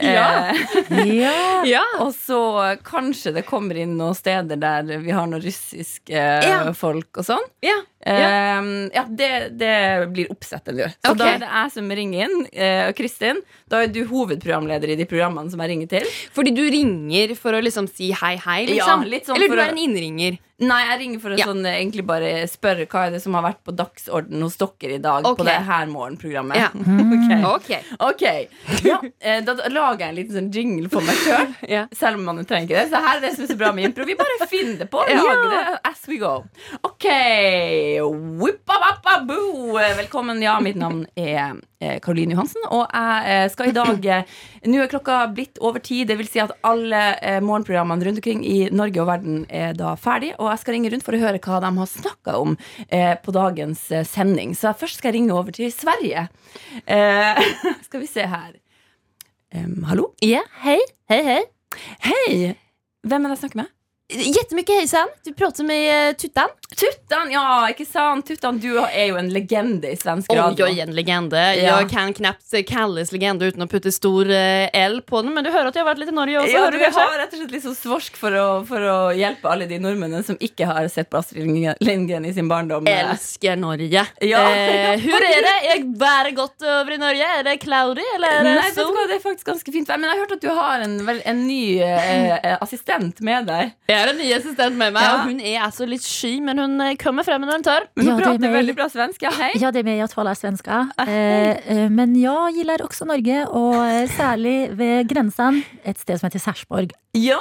Ja. Ja. og så kanskje det kommer inn noen steder der vi har noen russiske folk og sånn. Ja. Eh, ja, det, det blir oppsettende. Så okay. da er det jeg som ringer inn. Og Kristin, da er du hovedprogramleder i de programmene som jeg ringer til. Fordi du ringer for å liksom si hei, hei, Ja, liksom? litt sånn Eller du er en innringer? Nei, jeg ringer for å Ja. sånn, eh, egentlig bare spørre hva er det som har vært på dagsorden hos dere i dag. Okay. På det her morgenprogrammet. Ja. Ok. Ok. okay. ja, eh, Da lager jeg en liten sånn jingle for meg sjøl. Ja. Selv om man trenger ikke det. Så her er det som er så bra med impro. Vi bare finner det på. Ja. Lager det as we go. Ok. Velkommen. Ja, mitt navn er eh, Caroline Johansen, og jeg skal i dag Nå er klokka blitt over ti. Det vil si at alle morgenprogrammene rundt omkring i Norge og verden er da ferdig. Og jeg skal ringe rundt for å høre hva de har snakka om eh, på dagens eh, sending. Så først skal jeg ringe over til Sverige. Eh, skal vi se her. Um, hallo? Ja, hei. Hei, hei. Hei! Hvem er det jeg snakker med? Jättemycket hejsan. Du pratar med uh, Tuttan. Tuttan, ja, ikke sant? Tuttan, du er jo en legende i svensk radio. radio. jag är en legende. Ja. Jag kan knappt eh, kalles legende uten å putte stor eh, L på den. Men du hører at jeg har vært litt i Norge også? Ja, du du har rett og slett litt sånn svorsk for å, for å hjelpe alle de nordmennene som ikke har sett på Astrid Lindgren- i sin barndom. Elsker Norge. Ja. Eh, hur er det? Er været godt over i Norge? Er det cloudy, eller er det Nei, sol? det er faktisk ganske fint vær. Men jeg har hørt at du har en, en ny eh, eh, assistent med deg. Jeg har en ny assistent med meg, Ja. og hun er altså litt sky, men hun eh, kommer frem når hun tør. Men hun Ja, er prater veldig bra svensk. Ja, hei. Ja, det er med. jag taler svenska. Eh, eh, men jeg liker også Norge og særlig ved grensen, et sted som heter Sarpsborg. Ja!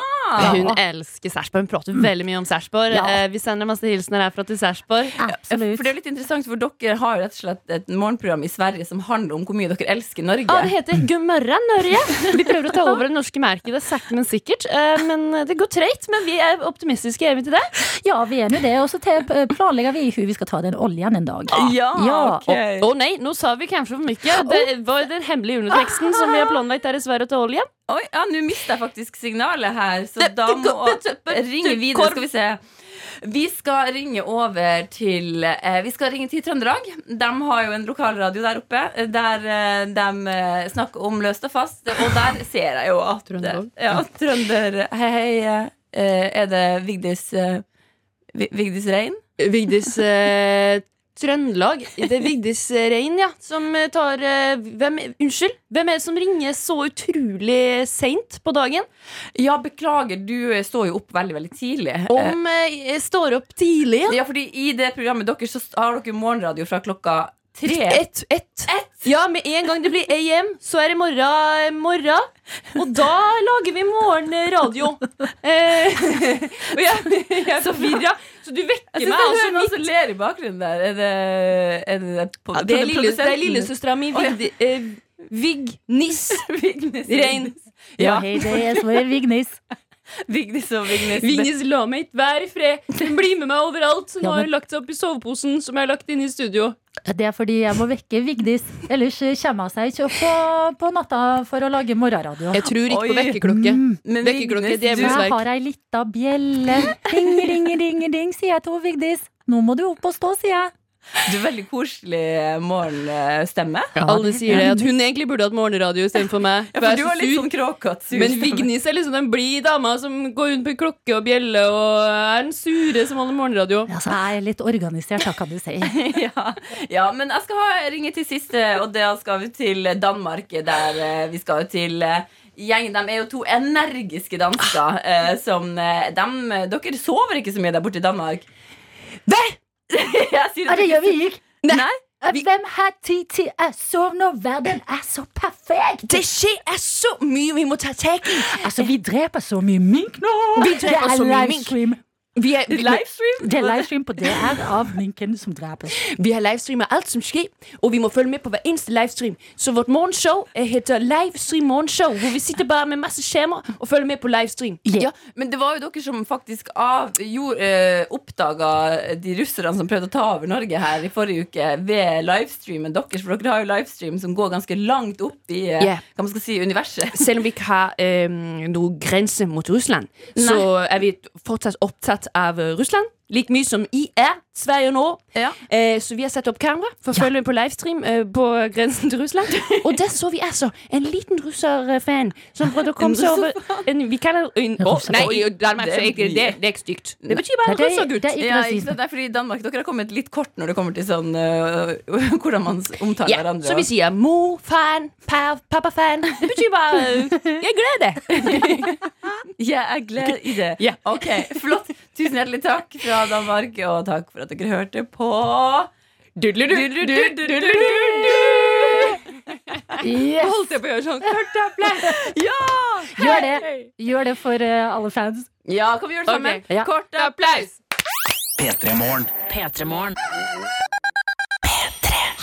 Hun elsker Sarpsborg. Hun prater veldig mye om Sarpsborg. Ja. Eh, vi sender masse hilsener herfra til Sarpsborg. Absolutt. For det er litt interessant, for dere har rett og slett et morgenprogram i Sverige som handler om hvor mye dere elsker Norge. Ja, det heter God Norge. Vi prøver å ta over det norske merket, det sakte, men sikkert. Eh, men det går treigt. men vi er optimistiske. Er vi til det? Ja, vi er nå det. Og så eh, vi hvordan vi skal ta den oljen en dag. Ja, Ja, ok. Å nei, nå sa vi kanskje for mye. Det var den hemmelige underteksten som vi har planlagt i Sverige til olje. Oi, ja, nå mista jeg faktisk signalet her, så Det- da må jeg ringe videre. Skal vi se. Vi skal ringe over til eh, Vi skal ringe til Trøndelag. De har jo en lokalradio der oppe eh, der eh, de eh, snakker om løst og fast. Og der ser jeg jo at Trøndelag? Ja, trønder Hei, hei. Eh, er det Vigdis eh, Vigdis Rein? Vigdis eh, Trøndelag. Det er Vigdis Rein, ja. Som tar hvem, Unnskyld? Hvem er det som ringer så utrolig seint på dagen? Ja, beklager, du står jo opp veldig, veldig tidlig. Om jeg står opp tidlig? Ja, fordi i det programmet deres så har dere morgenradio fra klokka tre. Ett, ett. Ja, med en gang det blir AM, så er det morgen, morgen. Og da lager vi morgenradio. Eh, og jeg, jeg er forvirra, så du vekker meg jeg altså hører noen midt som ler i bakgrunnen der. Er det, er det, på, ja, Det er, lille, det er lillesøstera mi, ja. Vigdi, eh, Vignis Vignis. Rein. Ja, hei det er Vignis. Vignis og Vignis. Vignis la meg ikke være i fred. Hun blir med meg overalt. Hun Ja, har lagt seg opp i soveposen som jeg har lagt inn i studio. Det er fordi jeg må vekke Vigdis. Ellers kommer hun seg ikke opp på, på natta for å lage morgenradio. Jeg tror ikke på Oi. vekkerklokke. Mm. Men Vekkerklokke, djevelens du- Jeg har ei lita bjelle. Ding, ding, ding, ding, sier jeg til Vigdis. Nå må du opp og stå, sier jeg. Du er veldig koselig morgenstemme. Alle sier det, at hun egentlig burde hatt morgenradio istedenfor meg. Ja, for du er har litt sånn kråkete Men. Vignis er liksom den blide dama som går rundt på klokke og bjelle og er den sure som holder morgenradio. Altså, jeg er litt organisert, da, kan du si. ja, ja, men jeg skal ha, ringe til siste, og da skal vi til Danmark. Der eh, vi skal til eh, gjengen. De er jo to energiske dansker. eh, som de, Dere sover ikke så mye der borte i Danmark? Hva? Jeg sier Ja, det gjør vi ikke. Nei. Hvem har tid til å sove når verden er så perfekt? Det skjer er så mye vi må ta tak i. Altså, vi dreper så mye mink nå! Vi dreper er så mye mink. Vi, er, vi, Livestream? Det er livestream på DR av minken som drepes. vi har livestreamet alt som skjer, og vi må følge med på hver eneste livestream. Så vårt morgenshow eh, heter Livestream Morgenshow, hvor vi sitter bare med masse skjermer og følger med på livestream. Ja, men det var jo dere som faktisk av, gjorde, eh, oppdaga de russerne som prøvde å ta over Norge her i forrige uke, ved livestreamen deres. For dere har jo livestream som går ganske langt opp i eh, Ja. hva man skal si, universet. Selv om vi ikke har eh, noen grense mot Russland, så er vi fortsatt opptatt av eh, Russland. Like mye som I er Sverige nå. Ja. Eh, så vi har satt opp kamera for å følge med på livestream eh, på grensen til Russland. Og der så vi altså en liten russerfan som prøvde å komme seg over en, Vi kaller det en, oh, Nei, i Danmark så er ikke det, det er ikke stygt. Det betyr bare Det er- russergutt. det er Ja? Det er fordi i Danmark dere har kommet litt kort når det kommer til sånn uh, hvordan man omtaler Ja, hverandre. så vi sier mor-fan, pappa-fan. Det betyr bare uh, Jeg gleder deg. Jeg er glad i det. Ja. Ok, Flott. Tusen hjertelig takk fra Danmark, og takk for at dere hørte på Yes. Holdt jeg på å gjøre sånn applaus? Ja! Gjør det. Gjør det for uh, alle fans. Ja, kan vi gjøre det sammen? Ja. Kort applaus. P3 Morgen.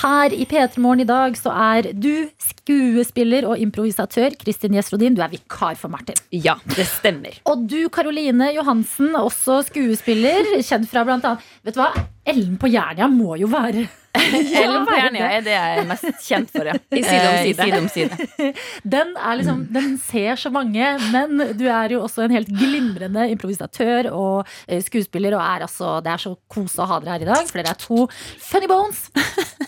P3morgen. Her i P3 Morgen i dag så er du skuespiller og improvisatør Kristin Gjesrodin. Du er vikar for Martin. Ja, det stemmer. Og du, Karoline Johansen, også skuespiller, kjent fra blant annet Vet du hva? Ellen på Jernia må jo være Ellen det. er det jeg er mest kjent for, ja. I side om Eh, side. side. Den liksom Den ser så mange, men du er jo også en helt glimrende improvisatør og eh, skuespiller, og er altså Det er så kos å ha dere her i dag, for dere er to funny bones.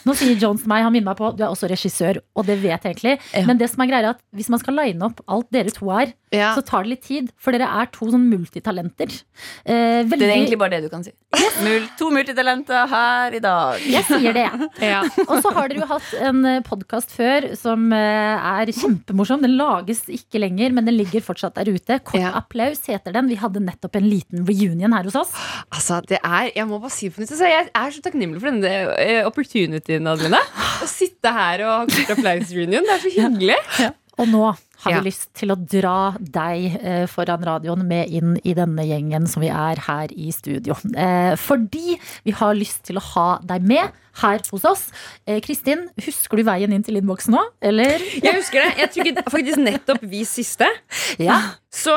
Nå sier Jones meg, han minner meg på du er også regissør, og det vet jeg egentlig. Men det som er greia er at hvis man skal line opp alt dere to er, Ja. så tar det litt tid. For dere er to sånn multitalenter. Eh, veldig, Det er egentlig bare det du kan si. Mul to multitalenter her i dag. Jeg sier det. Ja. Og så har dere jo hatt en podkast før som eh, er kjempemorsom. Den lages ikke lenger, men den ligger fortsatt der ute. Kort Ja. applaus heter den. Vi hadde nettopp en liten reunion her hos oss. Altså, det er, Jeg må bare si for nytt. Jeg er så takknemlig for denne eh, opportunityen, Adeline. Å sitte her og ha kort applaus-reunion. Det er så hyggelig. Og nå har Ja. vi lyst til å dra deg eh, foran radioen med inn i denne gjengen som vi er her i studio. Eh, fordi vi har lyst til å ha deg med her hos oss. Eh, Kristin, husker du veien inn til innboksen nå? Eller? Jeg husker det. Jeg trykket faktisk nettopp vi siste. Ja. Så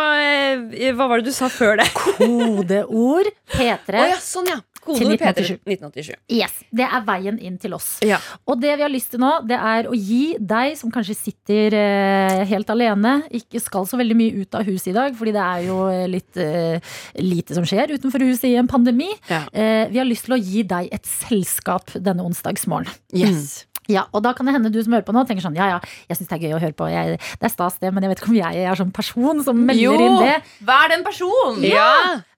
hva var det du sa før det? Kodeord P3. Oh, ja, sånn ja. Kodeord Til P3 1987. 1987. Yes, Det er veien inn til oss. Ja. Og det vi har lyst til nå, det er å gi deg som kanskje sitter eh, helt alene, ikke skal så veldig mye ut av huset i dag, fordi det er jo eh, litt eh, lite som skjer utenfor huset i en pandemi. Ja. Eh, vi har lyst til å gi deg et selskap denne onsdagsmorgen. Yes. Ja, og da kan det hende du som hører på nå, tenker sånn ja ja, jeg syns det er gøy å høre på. Jeg, det er stas, det, men jeg vet ikke om jeg er sånn person som melder Jo, inn det. vær den personen! Ja!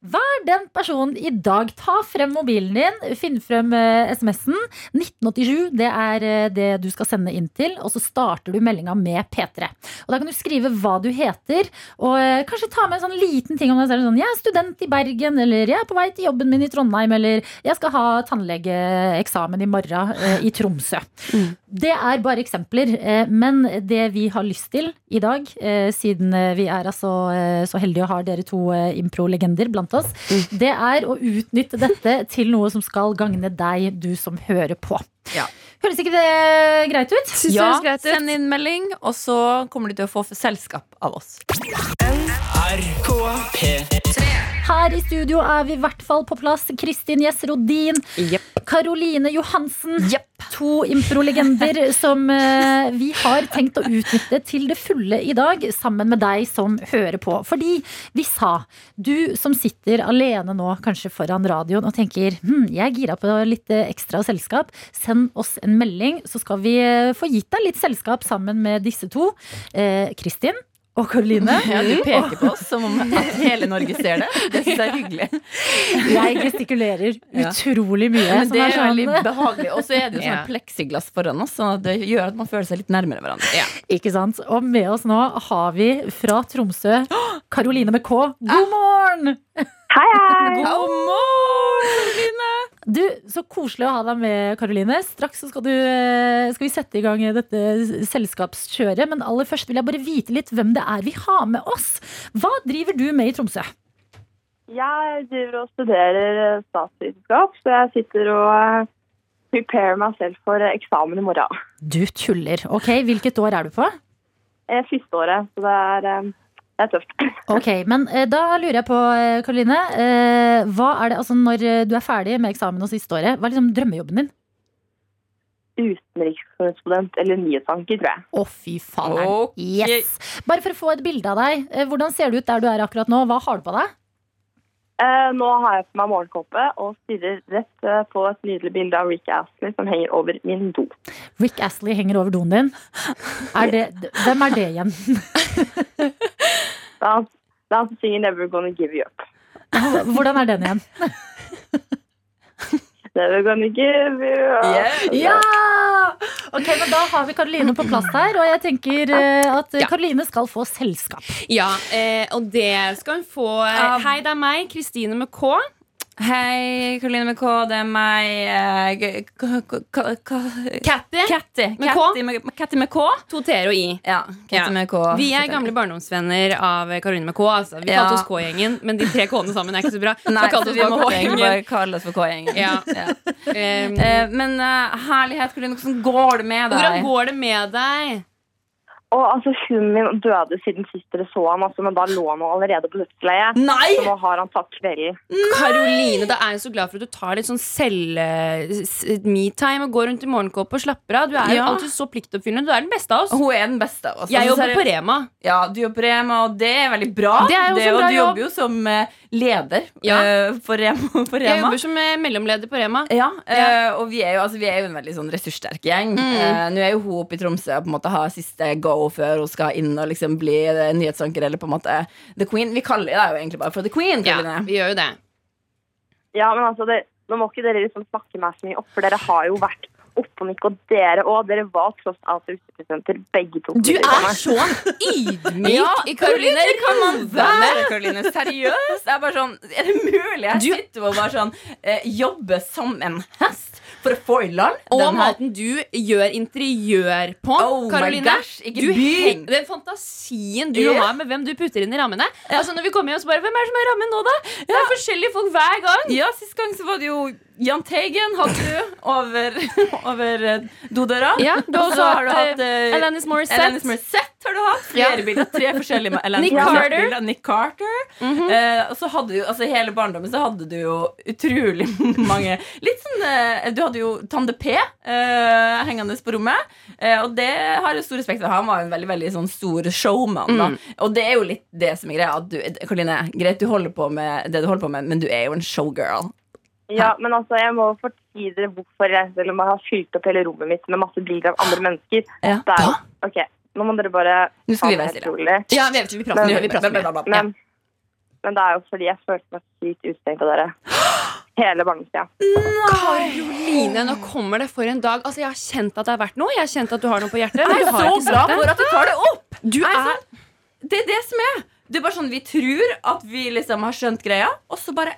Vær den personen i dag. Ta frem mobilen din, finn frem eh, SMS-en. 1987, det er eh, det du skal sende inn til. Og så starter du meldinga med P3. Og Da kan du skrive hva du heter, og eh, kanskje ta med en sånn liten ting om deg selv. Sånn, 'Jeg er student i Bergen', eller 'Jeg er på vei til jobben min i Trondheim', eller 'Jeg skal ha tannlegeeksamen i morgen i Tromsø'. Det er bare eksempler, eh, men det vi har lyst til i dag, eh, siden eh, vi er altså så heldige å ha dere to impro-legender blant oss, det er å utnytte dette til noe som skal gagne deg, du som hører på. Ja. Høres ikke det greit ut? Synes Ja, greit ut. send inn melding, og så kommer du til å få selskap av oss. NRK P3 Her i studio er vi i hvert fall på plass. Kristin Gjess Rodin, Jepp. Karoline Johansen. To improlegender som eh, vi har tenkt å utnytte til det fulle i dag, sammen med deg som hører på. Fordi vi sa, du som sitter alene nå, kanskje foran radioen og tenker hm, jeg er gira på litt ekstra selskap, send oss en melding, så skal vi eh, få gitt deg litt selskap sammen med disse to. Eh, Kristin og Karoline. Ja, du peker på oss som om hele Norge ser det. Det syns jeg er hyggelig. Jeg gestikulerer utrolig mye. Men det er sånn- veldig behagelig. Og så er det jo sånn Ja. pleksiglass foran oss, så det gjør at man føler seg litt nærmere hverandre. Ikke sant? Og med oss nå har vi fra Tromsø Karoline med K. God morgen! Hei, hei! God morgen, Line! Du, Så koselig å ha deg med, Karoline. Straks så skal, du, eh, skal vi sette i gang dette selskapskjøret. Men aller først vil jeg bare vite litt hvem det er vi har med oss. Hva driver du med i Tromsø? Jeg driver og studerer eh, statsvitenskap, så jeg sitter og preparer prepare meg selv for eh, eksamen i morgen. Du tuller. Ok, Hvilket år er du på? Første året, så det er, eh, det er tøft. Ok, men eh, Da lurer jeg på, eh, Karoline. Eh, hva er det, altså Når du er ferdig med eksamen og siste året, hva er liksom drømmejobben din? Utenrikskorrespondent eller nyhetsanker, tror jeg. Å, fy faen. Okay. Yes. Bare for å få et bilde av deg. Hvordan ser du ut der du er akkurat nå? Hva har du på deg? Eh, nå har jeg på meg morgenkåpe og stirrer rett eh, på et nydelig bilde av Rick Astley som henger over min do. Rick Astley henger over doen din. Er det, hvem er det igjen? Det er han det er han som synger 'Never Gonna Give You Up'. Hvordan er den igjen? Never gonna give you up. Ja! Ok, men Da har vi Karoline på plass her, og jeg tenker eh, at Ja. Karoline skal få selskap. Ja, eh, og det skal hun få. Hei, det er meg, Kristine med K. Hei, Karoline med K, det er meg eh, k- Katty. Katty. Med K? To t-er og i. Ja, Katty Ja. med K. Vi er gamle barndomsvenner av Karoline med K. Altså. Vi kalte oss K-gjengen, men de tre K-ene sammen er ikke så bra. Nei, så vi måtte egentlig bare kalle oss for K-gjengen. Ja. Eh, men eh, herlighet, Karoline, hvordan går det med deg? hvordan går det med deg? Og altså, Hunden min døde siden sist dere så han, altså, men da lå han allerede på dødsleiet. Nei! Så nå har han tatt kvelden. Karoline, da er jeg så glad for at du tar litt sånn selv-me-time og går rundt i morgenkåpe og slapper av. Du er jo Ja. alltid så pliktoppfyllende. Du er den beste av oss. Hun er den beste av oss. Jeg Altså, jobber er på Rema. Ja, du jobber på Rema, og det er veldig bra. Det er jo det, og bra du jobb. jobber jo som eh, leder Ja. uh, for Rema. For Jeg jobber som eh, mellomleder på Rema. Ja, og vi er, jo, altså, vi er jo en veldig sånn ressurssterk gjeng. Mm. Nå er jo hun oppe i Tromsø og på en måte har siste go før hun skal inn og liksom bli nyhetsanker eller på en måte The Queen. Vi kaller deg jo egentlig bare for The Queen. Ja, Karoline. vi gjør jo det. Ja, men altså, det, nå må ikke dere liksom snakke meg så mye opp, for dere har jo vært oppe og nikke, og dere òg. Dere var tross alt russepresidenter, begge to. Du er så ydmyk, Ja, Karoline. det kan man være, Karoline. Seriøst. Er bare sånn, er det mulig? Jeg sitter og bare sånn eh, jobber som en hest for å få i land Og den måten du gjør interiør på, Karoline. Oh Den fantasien du yeah. har med hvem du putter inn i rammene. Altså når vi kommer hjem så bare, Hvem er det som er rammen nå, da? Det er forskjellige folk hver gang. Ja, Sist gang så var det jo Jahn Teigen hadde du over, over eh, dodøra. Ja, du Og så har du hatt, eh, Alanis Morissette. Alanis Morissette har du hatt. Flere Ja. bilder. Tre forskjellige med Alanis Nick Carter. bilder. Nick Carter. Mm -hmm. uh, og så hadde du, altså Hele barndommen så hadde du jo utrolig mange Litt sånn uh, Du hadde jo Tande P hengende på rommet. Og det har jeg stor respekt for. Han var jo en veldig veldig sånn stor showman. Mm. Og det er jo litt det som er greia. At du, Karoline, greit du holder på med det du holder på med, men du er jo en showgirl. Ja, men altså, jeg må fortelle dere hvorfor jeg selv om jeg har fylt opp hele rommet mitt med masse bilder av andre mennesker. Ja. Det er, ok, nå må dere bare Nå skal vi være stille. Ja, vi, vi prater, Men- vi prater men, bla. Men, men det er jo fordi jeg følte meg sykt utestengt av dere. Hele barndomstida. Karoline, nå kommer det for en dag. Altså, Jeg har kjent at det har vært noe. Jeg har kjent at du har noe på hjertet. Men Jeg du er har så ikke glad sagt det. for at du tar det opp! Du er er sånn- Det er det som er. Det er bare sånn Vi tror at vi liksom har skjønt greia, og så bare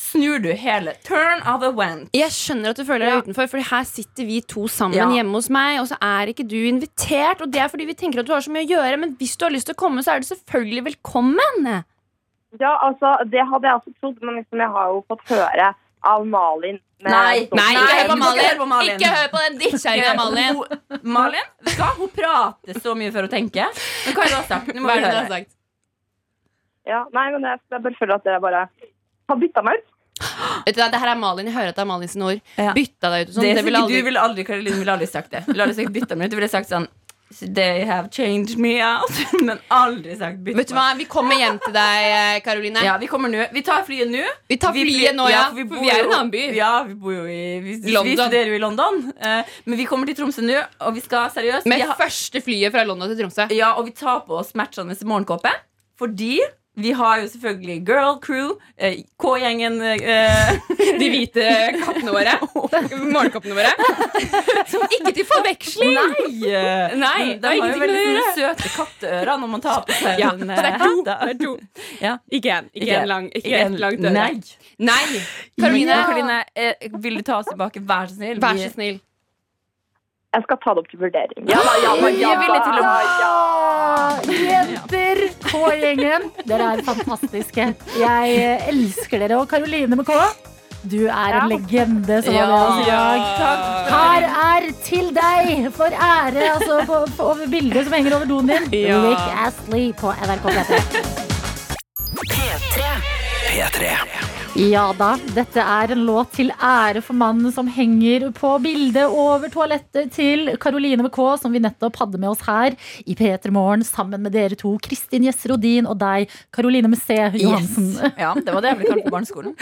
snur du hele. Turn of a went. Jeg skjønner at du føler deg utenfor, for her sitter vi to sammen Ja. hjemme hos meg, og så er ikke du invitert. Og det er fordi vi tenker at du har så mye å gjøre, men hvis du har lyst til å komme, så er du selvfølgelig velkommen. Ja, altså, det hadde jeg også trodd, men liksom, jeg har jo fått høre av Malin Nei, Nei, Nei, ikke hør på Malin. på Malin. Ikke hør på den dittkjerringa, Malin. Hun- Malin, skal hun prate så mye for å tenke? Men hva er det du har sagt? Du må Hva det du høre. har sagt? Ja, nei, men jeg, jeg bare føler at dere bare har bytta meg ut. Vet du, det her er Malin. Jeg hører at det er Malin sine ord. Ja. Bytta deg ut og sånn. Det Det aldri Du ville aldri, Karoline ville aldri sagt det. Ville aldri sagt bytta meg ut. Du ville sagt sånn They have changed me out. Men aldri sagt bytta Vet du hva, Vi kommer hjem til deg, Karoline. Ja, vi kommer nå. Vi tar flyet nå. Vi tar Vi flyet nå, ja. for vi, For bor vi er i en annen by. Ja, vi bor jo i Vi, vi studerer jo i London. Eh, men vi kommer til Tromsø nå, og vi skal seriøst Med har, første flyet fra London til Tromsø. Ja, og vi tar på oss matchende morgenkåpe. Fordi vi har jo selvfølgelig Girl Crew, eh, K-gjengen eh, De hvite kattene våre. Morgenkoppene våre. Som ikke til forveksling. Nei! Nei, de det har jo veldig sånne søte katteører når man tar på seg Ja, en er eh. Ja. Ikke en. Ikke en lang. Ikke en- et langt øre. Nei. Nei. Karoline, ja. Karoline eh, vil du ta oss tilbake? Vær så snill. vær så snill. Jeg skal ta det opp til vurdering. Ja, da, ja, da, ja, da. til å ja, Jenter! K-gjengen, dere er fantastiske. Jeg elsker dere. Og Karoline med K, du er en legende som var med oss i dag. Her er til deg for ære altså på, på, over bildet som henger over doen din. Ja. Rick Astley på NRK P3. P3. P3. Ja da, dette er en låt til ære for mannen som henger på bildet over toalettet til Karoline MK, som vi nettopp hadde med oss her i P3 Morgen sammen med dere to, Kristin Gjesse Rodin og deg, Karoline med Johansen. Johansen. Ja, det var det jeg ble kalt på barneskolen.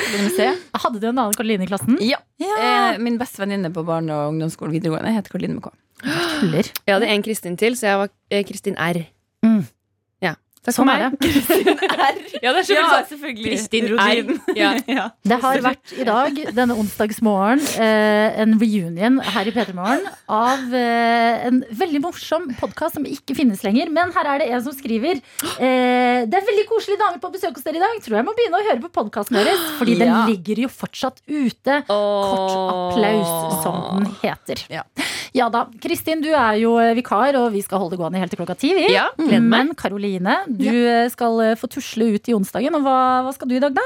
Hadde du en annen Karoline i klassen? Ja. ja. min beste venninne på barne- og ungdomsskolen videregående heter Karoline MK. Jeg hadde en Kristin til, så jeg var eh, Kristin R. Mm. Ja. Takk Sånn er det. Ja, det er Ja, sånn selvfølgelig. Kristin R. Ja. ja. Det har vært i dag, denne onsdagsmorgen, eh, en reunion her i P3 Morgen av eh, en veldig morsom podkast som ikke finnes lenger. Men her er det en som skriver eh, Det er veldig koselige damer på besøk hos dere i dag. Tror jeg må begynne å høre på podkasten deres, fordi Ja. den ligger jo fortsatt ute. Kort applaus, som den heter. Ja. Ja da. Kristin, du er jo eh, vikar, og vi skal holde det gående helt til klokka ti. vi. Ja, meg. Men Karoline, du eh, skal eh, få tusle ut i onsdagen. Og hva, hva skal du i dag, da?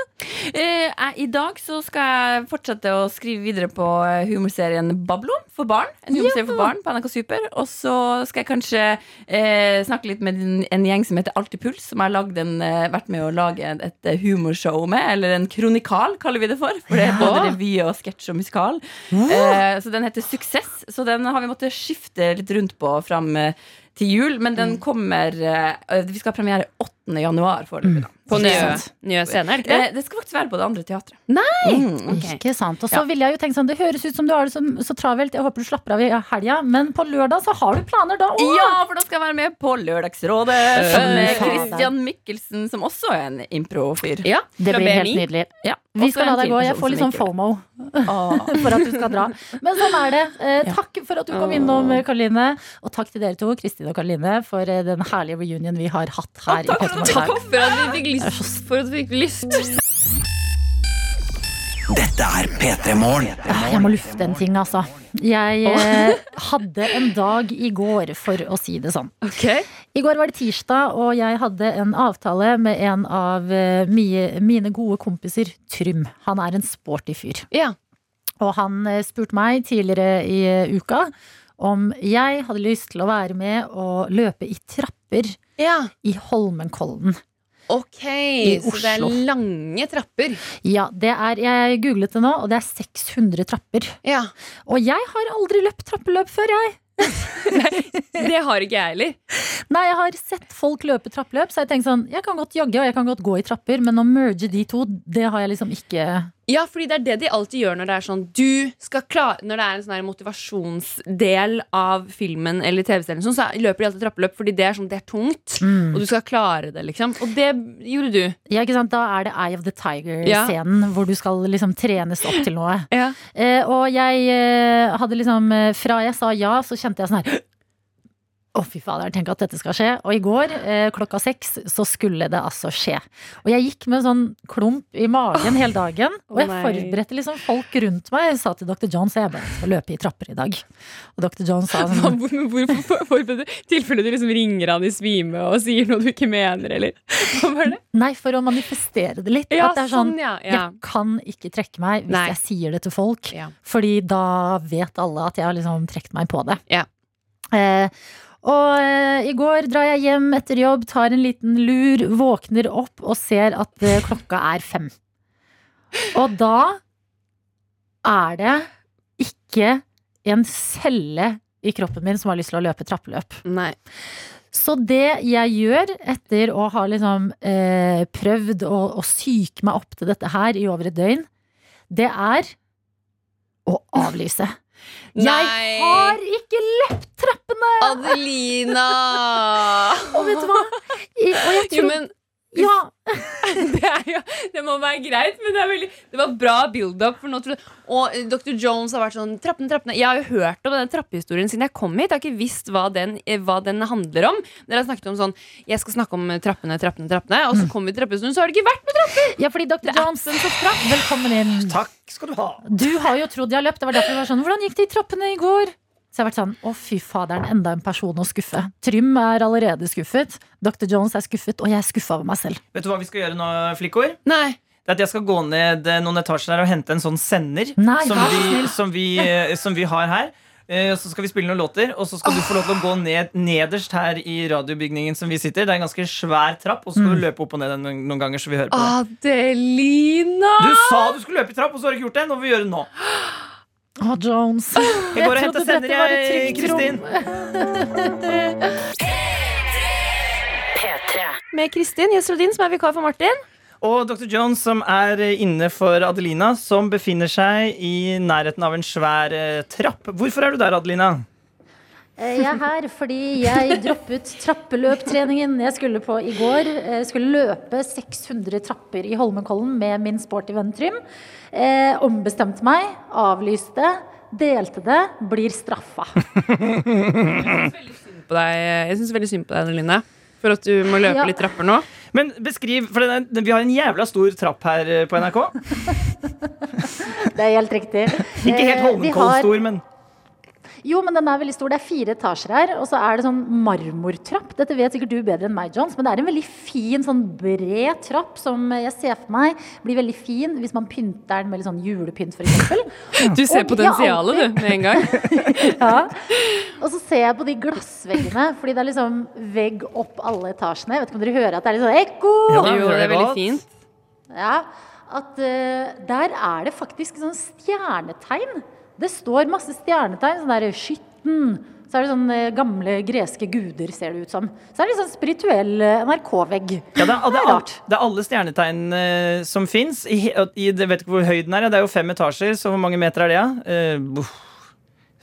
Eh, I dag så skal jeg fortsette å skrive videre på humorserien Bablo for barn. En humorserie for barn på NRK Super. Og så skal jeg kanskje eh, snakke litt med en, en gjeng som heter Alltid Puls, som har lagd en, vært med å lage et, eh, humorshow med. Eller en kronikal, kaller vi det for. For det er både revy og sketsj og musikal. Eh, så den heter Suksess. Så den har vi måttet skifte litt rundt på fram eh, til jul. Men den kommer eh, Vi skal ha premiere 8. januar foreløpig, da. På nye, nye scener, er det ikke det? Eh, det skal faktisk være på det andre teatret. Nei! Mm. okay. Ikke sant. Og så ville jeg jo tenkt sånn, Det høres ut som du har det så, så travelt. Jeg håper du slapper av i helga. Men på lørdag så har du planer da òg! Ja, for da skal jeg være med på Lørdagsrådet med. Christian Mikkelsen, som også er en impro-fyr. Ja, Det blir helt nydelig. Ja, Vi skal la deg gå. Jeg får litt sånn FOMO Åh. for at du skal dra. Men sånn er det. Eh, takk for at du kom innom, Karoline. Og takk til dere to, Kristin og Karoline, for eh, den herlige reunion vi har hatt her. Ja, takk, i. Takk for at vi fikk lyst. For at vi fikk lyst. Dette er P3 Morgen. Jeg må lufte en ting, altså. Jeg eh, hadde en dag i går, for å si det sånn. Okay. I går var det tirsdag, og jeg hadde en avtale med en av eh, mine, gode kompiser, Trym. Han er en sporty fyr. Ja. Og han spurte meg tidligere i uka om jeg hadde lyst til å være med og løpe i trapper ja. i Holmenkollen. Ok, så det er lange trapper. Ja, det er, jeg googlet det nå, og det er 600 trapper. Ja. Og jeg har aldri løpt trappeløp før, jeg. Nei, Det har ikke jeg heller. Nei, jeg har sett folk løpe trappeløp, så jeg tenkte sånn Jeg kan godt jogge og jeg kan godt gå i trapper, men å merge de to, det har jeg liksom ikke Ja, fordi det er det de alltid gjør når det er sånn Du skal klare Når det er en sånn motivasjonsdel av filmen eller TV-serien, sånn, så løper de alltid trappeløp fordi det er sånn Det er tungt, og du skal klare det, liksom. Og det gjorde du. Ja, ikke sant? Da er det Eye of the Tiger-scenen hvor du skal liksom trenes opp til noe. Ja. Eh, og jeg eh, hadde liksom eh, Fra jeg sa ja, så kjente jeg sånn her Å, fy fader, tenk at dette skal skje. Og i går, eh, klokka seks, så skulle det altså skje. Og jeg gikk med en sånn klump i magen hele dagen. Og jeg forberedte liksom folk rundt meg. Jeg sa til dr. John så jeg bare skal løpe i trapper i dag. Og dr. John sa sånn Hvorfor for, forbereder tilfelle du liksom ringer han i svime og sier noe du ikke mener, eller hva var det? Nei, for å manifestere det litt. Ja, at det er sånn, sånn, ja, ja. Jeg kan ikke trekke meg hvis Nei. jeg sier det til folk. Ja. Fordi da vet alle at jeg har liksom trukket meg på det. Ja. Eh, og eh, i går drar jeg hjem etter jobb, tar en liten lur, våkner opp og ser at eh, klokka er fem. Og da er det ikke en celle i kroppen min som har lyst til å løpe trappeløp. Nei. Så det jeg gjør etter å ha liksom eh, prøvd å, å psyke meg opp til dette her i over et døgn, det er å avlyse. Jeg har ikke løpt trappene! Adelina! Og vet du hva? Jeg, og jeg Jo, men ja, det, er jo, det må være greit, men det, er veldig, det var bra build-up. for nå tror jeg- Og Dr. Jones har vært sånn trappene, trappene. Jeg har jo hørt om denne trappehistorien siden jeg kom hit. Jeg har ikke visst hva den, eh, hva den handler om. Dere har snakket om sånn Jeg skal snakke om trappene, trappene, trappene. Og så kommer vi til trappehistorien, så har det ikke vært med trapper! ja, fordi Dr. Johnson Velkommen inn. Takk skal du ha. Du har jo trodd jeg har løpt. Det var derfor jeg var sånn Hvordan gikk det i trappene i går? Så jeg har vært sånn, å fy faderen, enda en person å skuffe. Trym er allerede skuffet. Dr. Jones er skuffet, og jeg er skuffa over meg selv. Vet du hva vi skal gjøre nå, flikkor? Nei. Det er at Jeg skal gå ned eh, noen etasjer der og hente en sånn sender Nei, som, vi, som, vi, eh, som vi har her. Eh, Så skal vi spille noen låter, og så skal du få lov til å gå ned nederst her i radiobygningen som vi sitter. Det er en ganske svær trapp, og så skal du løpe opp og ned den noen noen ganger. Så vi hører på det. Adelina! Du sa du skulle løpe i trapp, og så har du ikke gjort det. Nå vil vi gjøre det nå. Å, Jones. Jeg går og henter sender, jeg. Kristin. Med Kristin Gjesrodin, som er vikar for Martin. Og Dr. Jones, som er inne for Adelina, som befinner seg i nærheten av en svær eh, trapp. Hvorfor er du der, Adelina? Eh, Jeg er her fordi jeg droppet trappeløptreningen jeg skulle på i går. Jeg skulle løpe 600 trapper i Holmenkollen med min sporty venn Trym. Eh, ombestemte meg, avlyste, delte det, blir straffa. Jeg syns veldig synd på deg, Line, For at du må løpe Ja. litt trapper nå. Men beskriv, for den den, Vi har en jævla stor trapp her eh, på NRK. Det er helt riktig. Ikke helt Eh, Holmenkollen-stor, men Jo, men den er veldig stor. Det er fire etasjer her, og så er det sånn marmortrapp. Dette vet sikkert du bedre enn meg, Johns, men det er en veldig fin, sånn bred trapp som jeg ser for meg blir veldig fin hvis man pynter den med litt sånn julepynt, f.eks. Du ser Og potensialet, du, med en gang. Ja. Og så ser jeg på de glassveggene, fordi det er liksom vegg opp alle etasjene. Jeg vet ikke om dere hører at det er litt sånn ekko? Ja, Jo, det er veldig fint. Ja, at uh, der er det faktisk sånn stjernetegn. Det står masse stjernetegn. Sånn der skytten. Så er det sånn eh, gamle greske guder, ser det ut som. Så er det litt sånn spirituell eh, NRK-vegg. ja, det, er, det, Det er det alle stjernetegnene som fins. I, he- i, jeg vet ikke hvor høyden er. Det er jo fem etasjer, så hvor mange meter er det? Ja? Uh,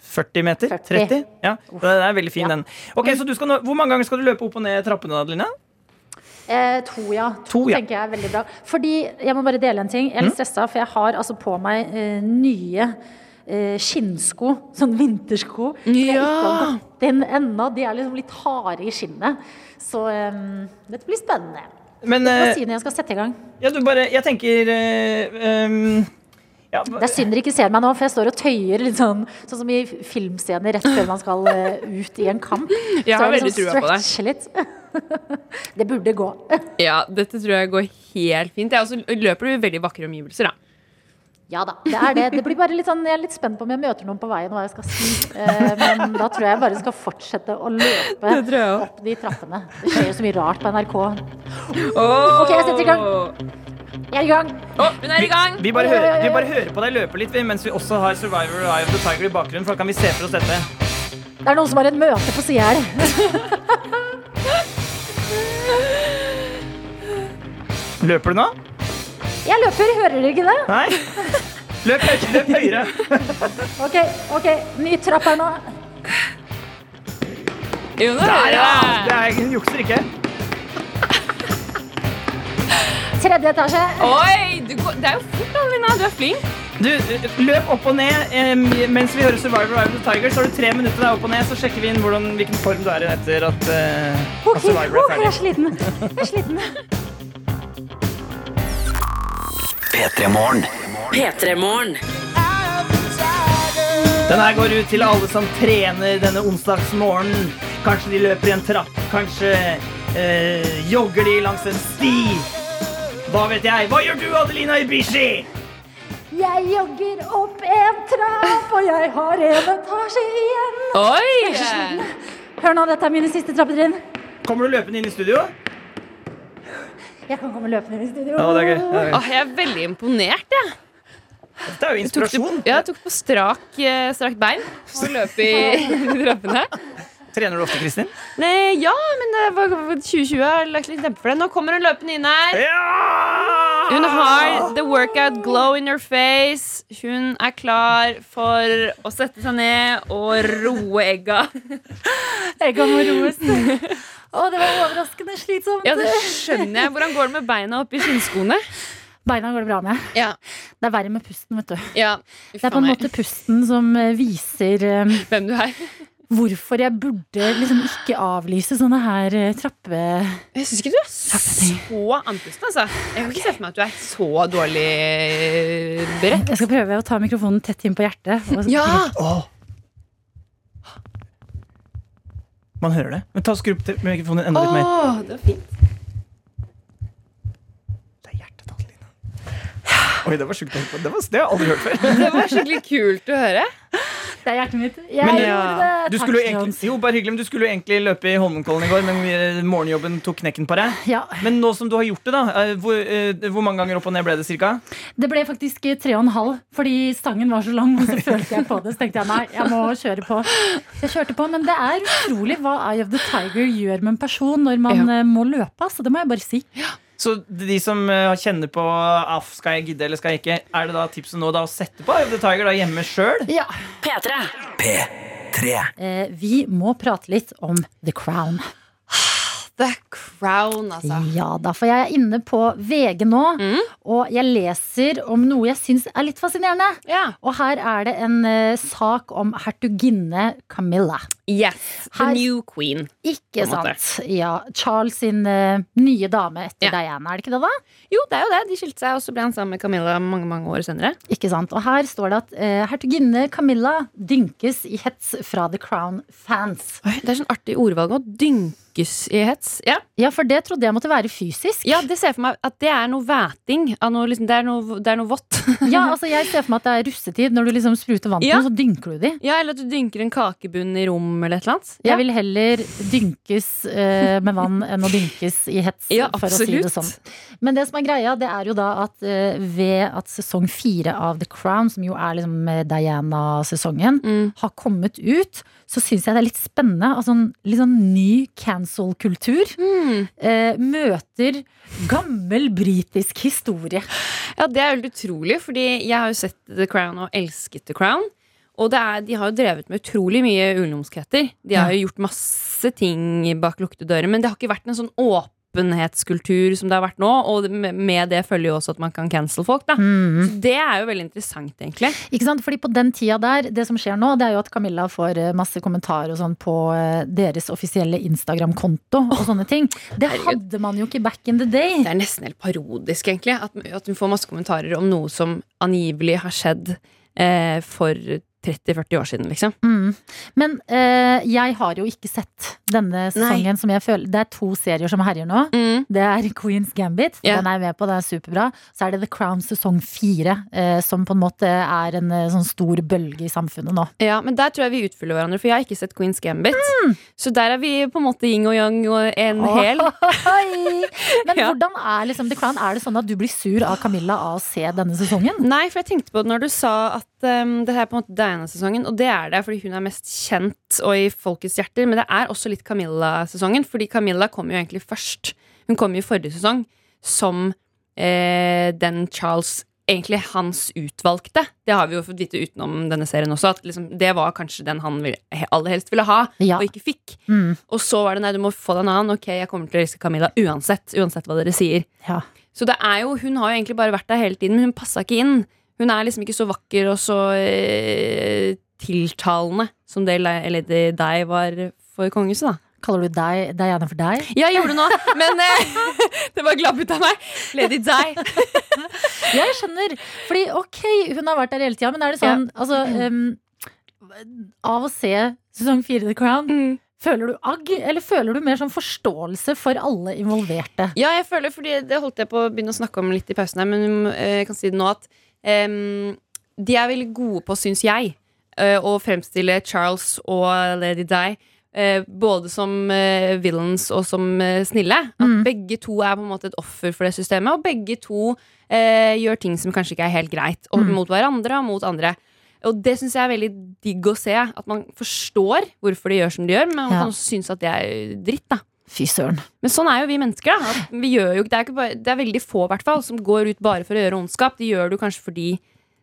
40 meter? 40. 30? Ja, det er veldig fin, Ja. den. Ok, så du skal Hvor mange ganger skal du løpe opp og ned trappene, Adeline? Eh, to, ja. To, To, ja. tenker jeg er veldig bra. Fordi, jeg må bare dele en ting. Jeg er litt stressa, for jeg har altså på meg eh, nye eh, skinnsko. Sånn vintersko. Som jeg ikke har gått inn ennå. De er liksom litt harde i skinnet. Så um, dette blir spennende. Men Hva eh, sier når jeg skal sette i gang? ja, du bare Jeg tenker eh, um, ja, Det er synd dere ikke ser meg nå, for jeg står og tøyer litt sånn Sånn som i filmscener rett før man skal eh, ut i en kamp. Jeg har veldig liksom trua på deg. litt. det burde gå. Ja, dette tror jeg går helt fint. Jeg også løper du i veldig vakre omgivelser, da. Ja da, det er det. Det blir bare litt sånn, Jeg er litt spent på om jeg møter noen på veien, hva jeg skal si. Eh, men da tror jeg jeg bare skal fortsette å løpe Det tror jeg opp de trappene. Det skjer jo så mye rart på NRK. Oh! Ok, jeg setter i gang. Jeg er i gang. Oh, hun er i gang! vi, bare hører, vi bare hører på deg løpe litt mens vi også har Survivor Eye of the Tiger i bakgrunnen. For da kan vi se for oss dette. Det er noen som har et møte på sida her. Løper du nå? Jeg løper, hører dere ikke det? Nei? Løp, løp høyere. Ok, ok, ny trapp her nå. Jo, Der, er ja! det. Det er, hun jukser ikke. Tredje etasje. Oi! Du går, det er jo fort, Adelina. Du er flink. Du, løp opp og ned eh, mens vi hører Survivor of the Tiger. Så har du tre minutter der opp og ned, så sjekker vi inn hvordan, hvilken form du er i etter at, eh, Ok, at Survivor oh, er jeg er ferdig. sliten. Jeg er sliten. P3 Morgen. P3morgen. Den her går ut til alle som trener denne onsdagsmorgenen. Kanskje de løper i en trapp, kanskje øh, jogger de langs en sti. Hva vet jeg? Hva gjør du, Adelina Ibishi? Jeg jogger opp en trapp, og jeg har en etasje igjen. Oi! Hør nå, dette er mine siste trappetrinn. Kommer du løpende inn i studio? Jeg kan komme løpende inn i studio. Ja, det er gøy. Det er gøy. Åh, jeg er veldig imponert, jeg. Det er jo Jeg tok inspirasjon. ja, jeg tok på strak, strak strakt bein og løp i trappene. Trener du ofte, Kristin? Nei, ja, men det var 2020 har lagt litt dempe for det. Nå kommer hun løpende inn her. Ja! Hun har the workout glow in her face. Hun er klar for å sette seg ned og roe egga. Egga må roes. Å, det var overraskende slitsomt. Ja, det skjønner jeg. Hvordan går det med beina oppi skinnskoene? Beina går det bra med. Ja, Det er verre med pusten, vet du. ja. Det er på en måte pusten som eh, viser um, hvem du er. hvorfor jeg burde liksom ikke avlyse sånne her eh, trappe... Jeg syns ikke du er så andpusten, altså. Jeg kan ikke se for meg at du er så dårlig beredt. Jeg skal prøve å ta mikrofonen tett inn på hjertet. og- Ja! Åh. Man hører det. Men ta Skru opp mikrofonen enda litt mer. Åh, det var fint. Det er hjertet til Oi, det var sjukt. Det, var, det har jeg aldri hørt før. Det var skikkelig kult å høre. Det er hjertet mitt. Jeg Men, gjorde det. Du skulle egentlig, jo, bare hyggelig, men du skulle jo egentlig løpe i Holmenkollen i går, men morgenjobben tok knekken på deg. Ja, Men nå som du har gjort det, da, eh, hvor, eh, hvor mange ganger opp og ned ble det cirka? Det ble faktisk tre og en halv, fordi stangen var så lang. Og så følte jeg på det, så tenkte jeg nei, jeg må kjøre på. Jeg kjørte på, Men det er utrolig hva Eye of the Tiger gjør med en person når man Ja. eh, må løpe. Så det må jeg bare si. Så de som eh, kjenner på Aff, skal jeg gidde eller skal jeg ikke, er det da tipset nå da å sette på Eye of the Tiger da hjemme sjøl? Ja. P3. P3. Eh, vi må prate litt om The Crown. The Crown, altså. Ja da, for jeg er inne på VG nå, Mm. og jeg leser om noe jeg syns er litt fascinerende. Ja. Og her er det en uh, sak om hertuginne Camilla. Yes. The Her- new queen. Ikke sant? Ja, Charles sin uh, nye dame etter Ja. Diana, er det ikke det, da? Jo, det er jo det. De skilte seg, og så ble han sammen med Camilla mange mange år senere. Ikke sant? Og her står det at uh, hertuginne Camilla dynkes i hets fra The Crown-fans. Det er sånn artig ordvalg å dynkes i hets. Ja. Ja, for det trodde jeg måtte være fysisk. ja, det ser jeg for meg at det er noe væting. Noe, liksom, det, er noe, det er noe vått. Ja, altså Jeg ser for meg at det er russetid. Når du liksom spruter vann på Ja. så dynker du de. Ja, Eller at du dynker en kakebunn i rom eller et eller annet. Jeg vil heller dynkes eh, med vann enn å dynkes i hets, Ja, for å si det sånn. Men det som er greia, det er jo da at eh, ved at sesong fire av The Crown, som jo er liksom eh, Diana-sesongen, Mm. har kommet ut, så syns jeg det er litt spennende. Altså en litt sånn ny cancel-kultur. Mm. Eh, møter gammel britisk historie. Ja, det er helt utrolig, fordi jeg har jo sett The Crown og elsket The Crown. Og det er, de har jo drevet med utrolig mye ulumskheter. De har jo gjort masse ting bak lukkede dører, men det har ikke vært en sånn åpenhetskultur som det har vært nå. Og med- det følger jo også at man kan cancel folk, da. Så det er jo veldig interessant, egentlig. Ikke sant? Fordi på den tida der, det som skjer nå, det er jo at Camilla får eh, masse kommentarer og sånn på eh, deres offisielle Instagram-konto og sånne ting. Det hadde man jo ikke back in the day. Det er nesten helt parodisk, egentlig. At, at hun får masse kommentarer om noe som angivelig har skjedd eh, for 30-40 år siden, liksom. Mm. Men eh, jeg har jo ikke sett denne sesongen som jeg føler Det er to serier som herjer nå. Mm. Det er Queen's Gambit. yeah. Den er jeg med på, den er superbra. Så er det The Crown sesong fire, eh, som på en måte er en eh, sånn stor bølge i samfunnet nå. Ja, men der tror jeg vi utfyller hverandre, for jeg har ikke sett Queen's Gambit. Så der er vi på en måte yin og yang og en hel. Oi! Men Ja. hvordan er liksom The Crown? Er det sånn at du blir sur av Camilla av å se denne sesongen? Nei, for jeg tenkte på det når du sa at um, det her er på en måte Diana-sesongen, og det er det fordi hun er mest kjent og i folkets hjerter, men det er også litt Camilla-sesongen, fordi Camilla kom jo egentlig først. Hun kom jo forrige sesong som eh, den Charles Egentlig hans utvalgte. Det har vi jo fått vite utenom denne serien også. At liksom, det var kanskje den han aller helst ville ha, Ja. og ikke fikk. Mm. Og så var det nei, du må få deg en annen. Ok, jeg kommer til å elske Camilla uansett. Uansett hva dere sier. Ja. Så det er jo, hun har jo egentlig bare vært der hele tiden, men hun passa ikke inn. Hun er liksom ikke så vakker og så eh, tiltalende som det Lady Di var for kongehuset, da. Kaller du deg Diana for deg? Ja, jeg gjorde det nå, men eh, det var glapp ut av meg. Lady Di. Jeg skjønner. Fordi ok, hun har vært der hele tida, men er det sånn altså, um, Av å se sesong fire The Crown, Mm. føler du agg, eller føler du mer sånn forståelse for alle involverte? Ja, jeg føler, fordi det holdt jeg på å begynne å snakke om litt i pausen her, men eh, jeg kan si det nå at de er veldig gode på, syns jeg, eh, å fremstille Charles og Lady Di eh, både som eh, villains og som snille. At Mm. begge to er på en måte et offer for det systemet, og begge to eh, gjør ting som kanskje ikke er helt greit, og Mm. mot hverandre og mot andre. Og det syns jeg er veldig digg å se. At man forstår hvorfor de gjør som de gjør, men man Ja. kan også synes at det er dritt. da Fy søren. men sånn er jo vi mennesker. da at vi gjør jo, det, er ikke bare, det er veldig få hvert fall, som går ut bare for å gjøre ondskap. De gjør det kanskje fordi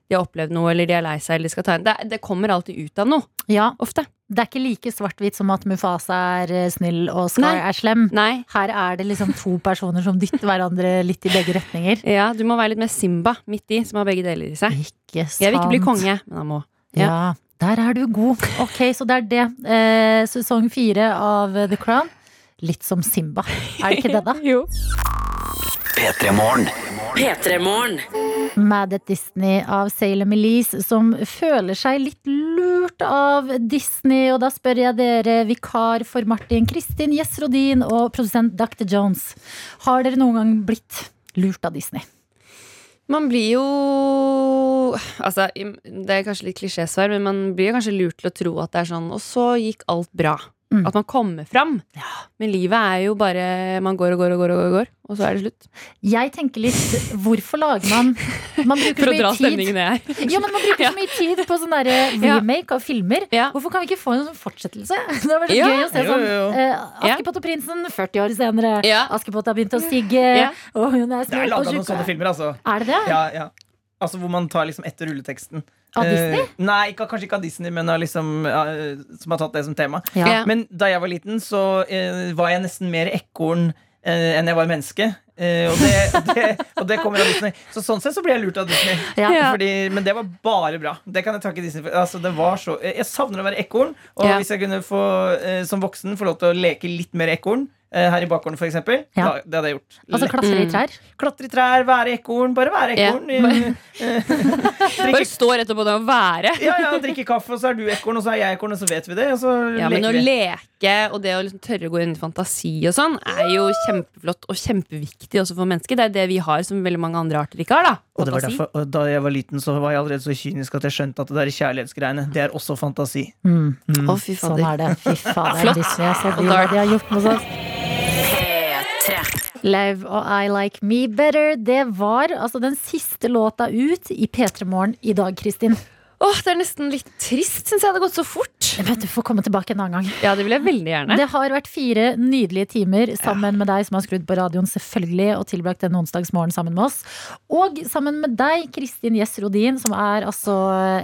de har opplevd noe, eller de er lei seg. Eller de skal ta en. Det, det kommer alltid ut av noe. Ja, Ofte. det er ikke like svart-hvitt som at Mufasa er eh, snill og Scar Nei. er slem. Nei. Her er det liksom to personer som dytter hverandre litt i begge retninger. Ja, Du må være litt mer Simba midt i, som har begge deler i seg. Ikke sant. Jeg vil ikke bli konge, men han må. Ja. der er du god. Ok, så det er det. Eh, sesong fire av The Crown. Litt som Simba. Er det ikke det, da? Jo. P3 Morgen. P3morgen. Mad at Disney av Salem Elise, som føler seg litt lurt av Disney. Og da spør jeg dere, vikar for Martin, Kristin Gjess Rodin og produsent Dr. Jones. Har dere noen gang blitt lurt av Disney? Man blir jo Altså, det er kanskje litt klisjésvar, men man blir kanskje lurt til å tro at det er sånn Og så gikk alt bra. Mm. At man kommer fram. Men livet er jo bare Man går og går og går, og går, og går og så er det slutt. Jeg tenker litt Hvorfor lager man Man bruker så dra mye tid stemningen ned her. Ja, men Man bruker så mye tid på sånn Ja. remake av filmer. Ja. Hvorfor kan vi ikke få en sånn fortsettelse? Det hadde vært så Ja. gøy å se sånn jo. eh, Askepott og prinsen 40 år senere. Ja. Askepott har begynt å stige. Ja. og hun er Det er og laga noen tjukk. sånne filmer, altså. Er det det? Ja, ja. Altså Hvor man tar liksom etter rulleteksten. Av Disney? Eh, nei, ikke, kanskje ikke av Disney, men av liksom, uh, som har tatt det som tema. Ja. Men da jeg var liten, så uh, var jeg nesten mer ekorn eh, enn jeg var menneske. Eh, og, det, og, det, og det kommer av Disney. Så sånn sett så ble jeg lurt av Disney. Ja. Fordi, men det var bare bra. Det kan jeg takke Disney for. Altså, det var så, jeg savner å være ekorn. Og Ja. hvis jeg kunne få, eh, som voksen få lov til å leke litt mer ekorn, eh, her i bakgården f.eks., eksempel Ja. da, det hadde jeg gjort. Altså klatre i Mm. trær. Klatre i trær, være ekorn. Bare være ekorn. Eh, Bare stå rett opp på det og være. ja, ja, drikke kaffe, og så er du ekorn, og så er jeg ekorn, og så vet vi det. Og så Ja, men å vi. leke og det å liksom tørre å gå inn i fantasi og sånn, er jo kjempeflott og kjempeviktig også for mennesker. Det er det vi har som veldig mange andre arter ikke har. da Og det var derfor, og da jeg var liten, så var jeg allerede så kynisk at jeg skjønte at det der kjærlighetsgreiene, det er også fantasi. Mm. Å, fy Sånn er det. Fy fader, Flott. Disney. Altså, Og de, de har gjort noe sånt. P3. Live og I Like Me Better. Det var altså den siste låta ut i P3 Morgen i dag, Kristin. Åh, Det er nesten litt trist, syns jeg. Det har gått så fort. Vet du, får komme tilbake en annen gang. Ja, det vil jeg veldig gjerne. Det har vært fire nydelige timer sammen med deg som har skrudd på radioen selvfølgelig og tilbrakt denne onsdagsmorgen sammen med oss. Og sammen med deg, Kristin Gjess Rodin, som er altså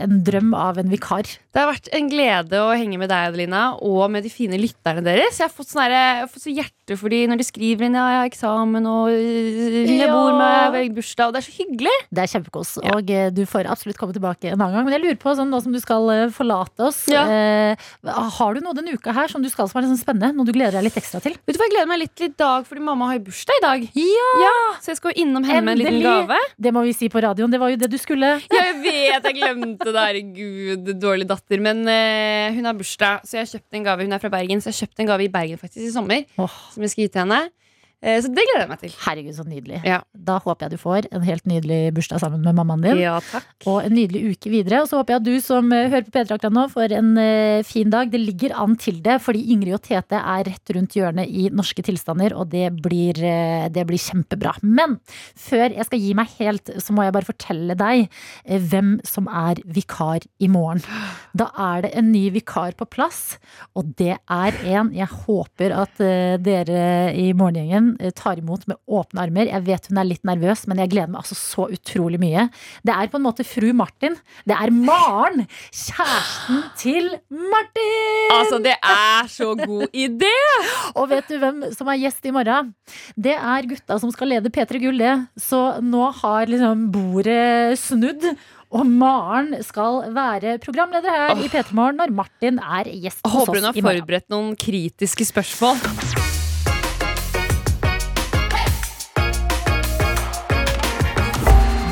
en drøm av en vikar. Det har vært en glede å henge med deg, Adelina, og med de fine lytterne deres. Jeg har fått, sånne, jeg har fått så hjerte for de når de skriver inn ja, jeg har eksamen og øh, jeg bor med bursdag, og det er så hyggelig. Det er kjempekos. Ja. Og eh, du får absolutt komme tilbake en annen gang. Men jeg lurer på, sånn, nå som du skal eh, forlate oss, Ja. eh, har du noe denne uka her som du skal som er sånn spennende? Noe du gleder deg litt ekstra til? Vet du hva, Jeg gleder meg litt til i dag, fordi mamma har bursdag i dag. Ja! Så jeg skal innom henne med en liten gave. Det må vi si på radioen. Det var jo det du skulle. Ja, jeg vet, jeg glemte det. Herregud, dårlig datter. Men eh, hun har bursdag, så jeg har kjøpt en gave. Hun er fra Bergen, så jeg har kjøpt en gave i Bergen faktisk i sommer. Oh. Som jeg skal gi til henne. Eh, så det gleder jeg meg til. Herregud, så nydelig. Ja. Da håper jeg du får en helt nydelig bursdag sammen med mammaen din. Ja. Og en nydelig uke videre. Og så håper jeg at du som eh, hører på P3 akkurat nå, får en eh, fin dag. Det ligger an til det, fordi Ingrid og Tete er rett rundt hjørnet i norske tilstander, og det blir, det blir kjempebra. Men før jeg skal gi meg helt, så må jeg bare fortelle deg hvem som er vikar i morgen. Da er det en ny vikar på plass, og det er en jeg håper at dere i morgengjengen eh, tar imot med åpne armer. Jeg vet hun er litt nervøs, men jeg gleder meg altså så utrolig mye. Det er på en måte fru Martin. Det er Maren! Kjæresten til Martin! Altså, det er så god idé! Og vet du hvem som er gjest i morgen? Det er gutta som skal lede P3 Gull, det. Så nå har liksom bordet snudd. Og Maren skal være programleder her i P3 Morgen når Martin er gjest hos Håper hun har forberedt noen kritiske spørsmål.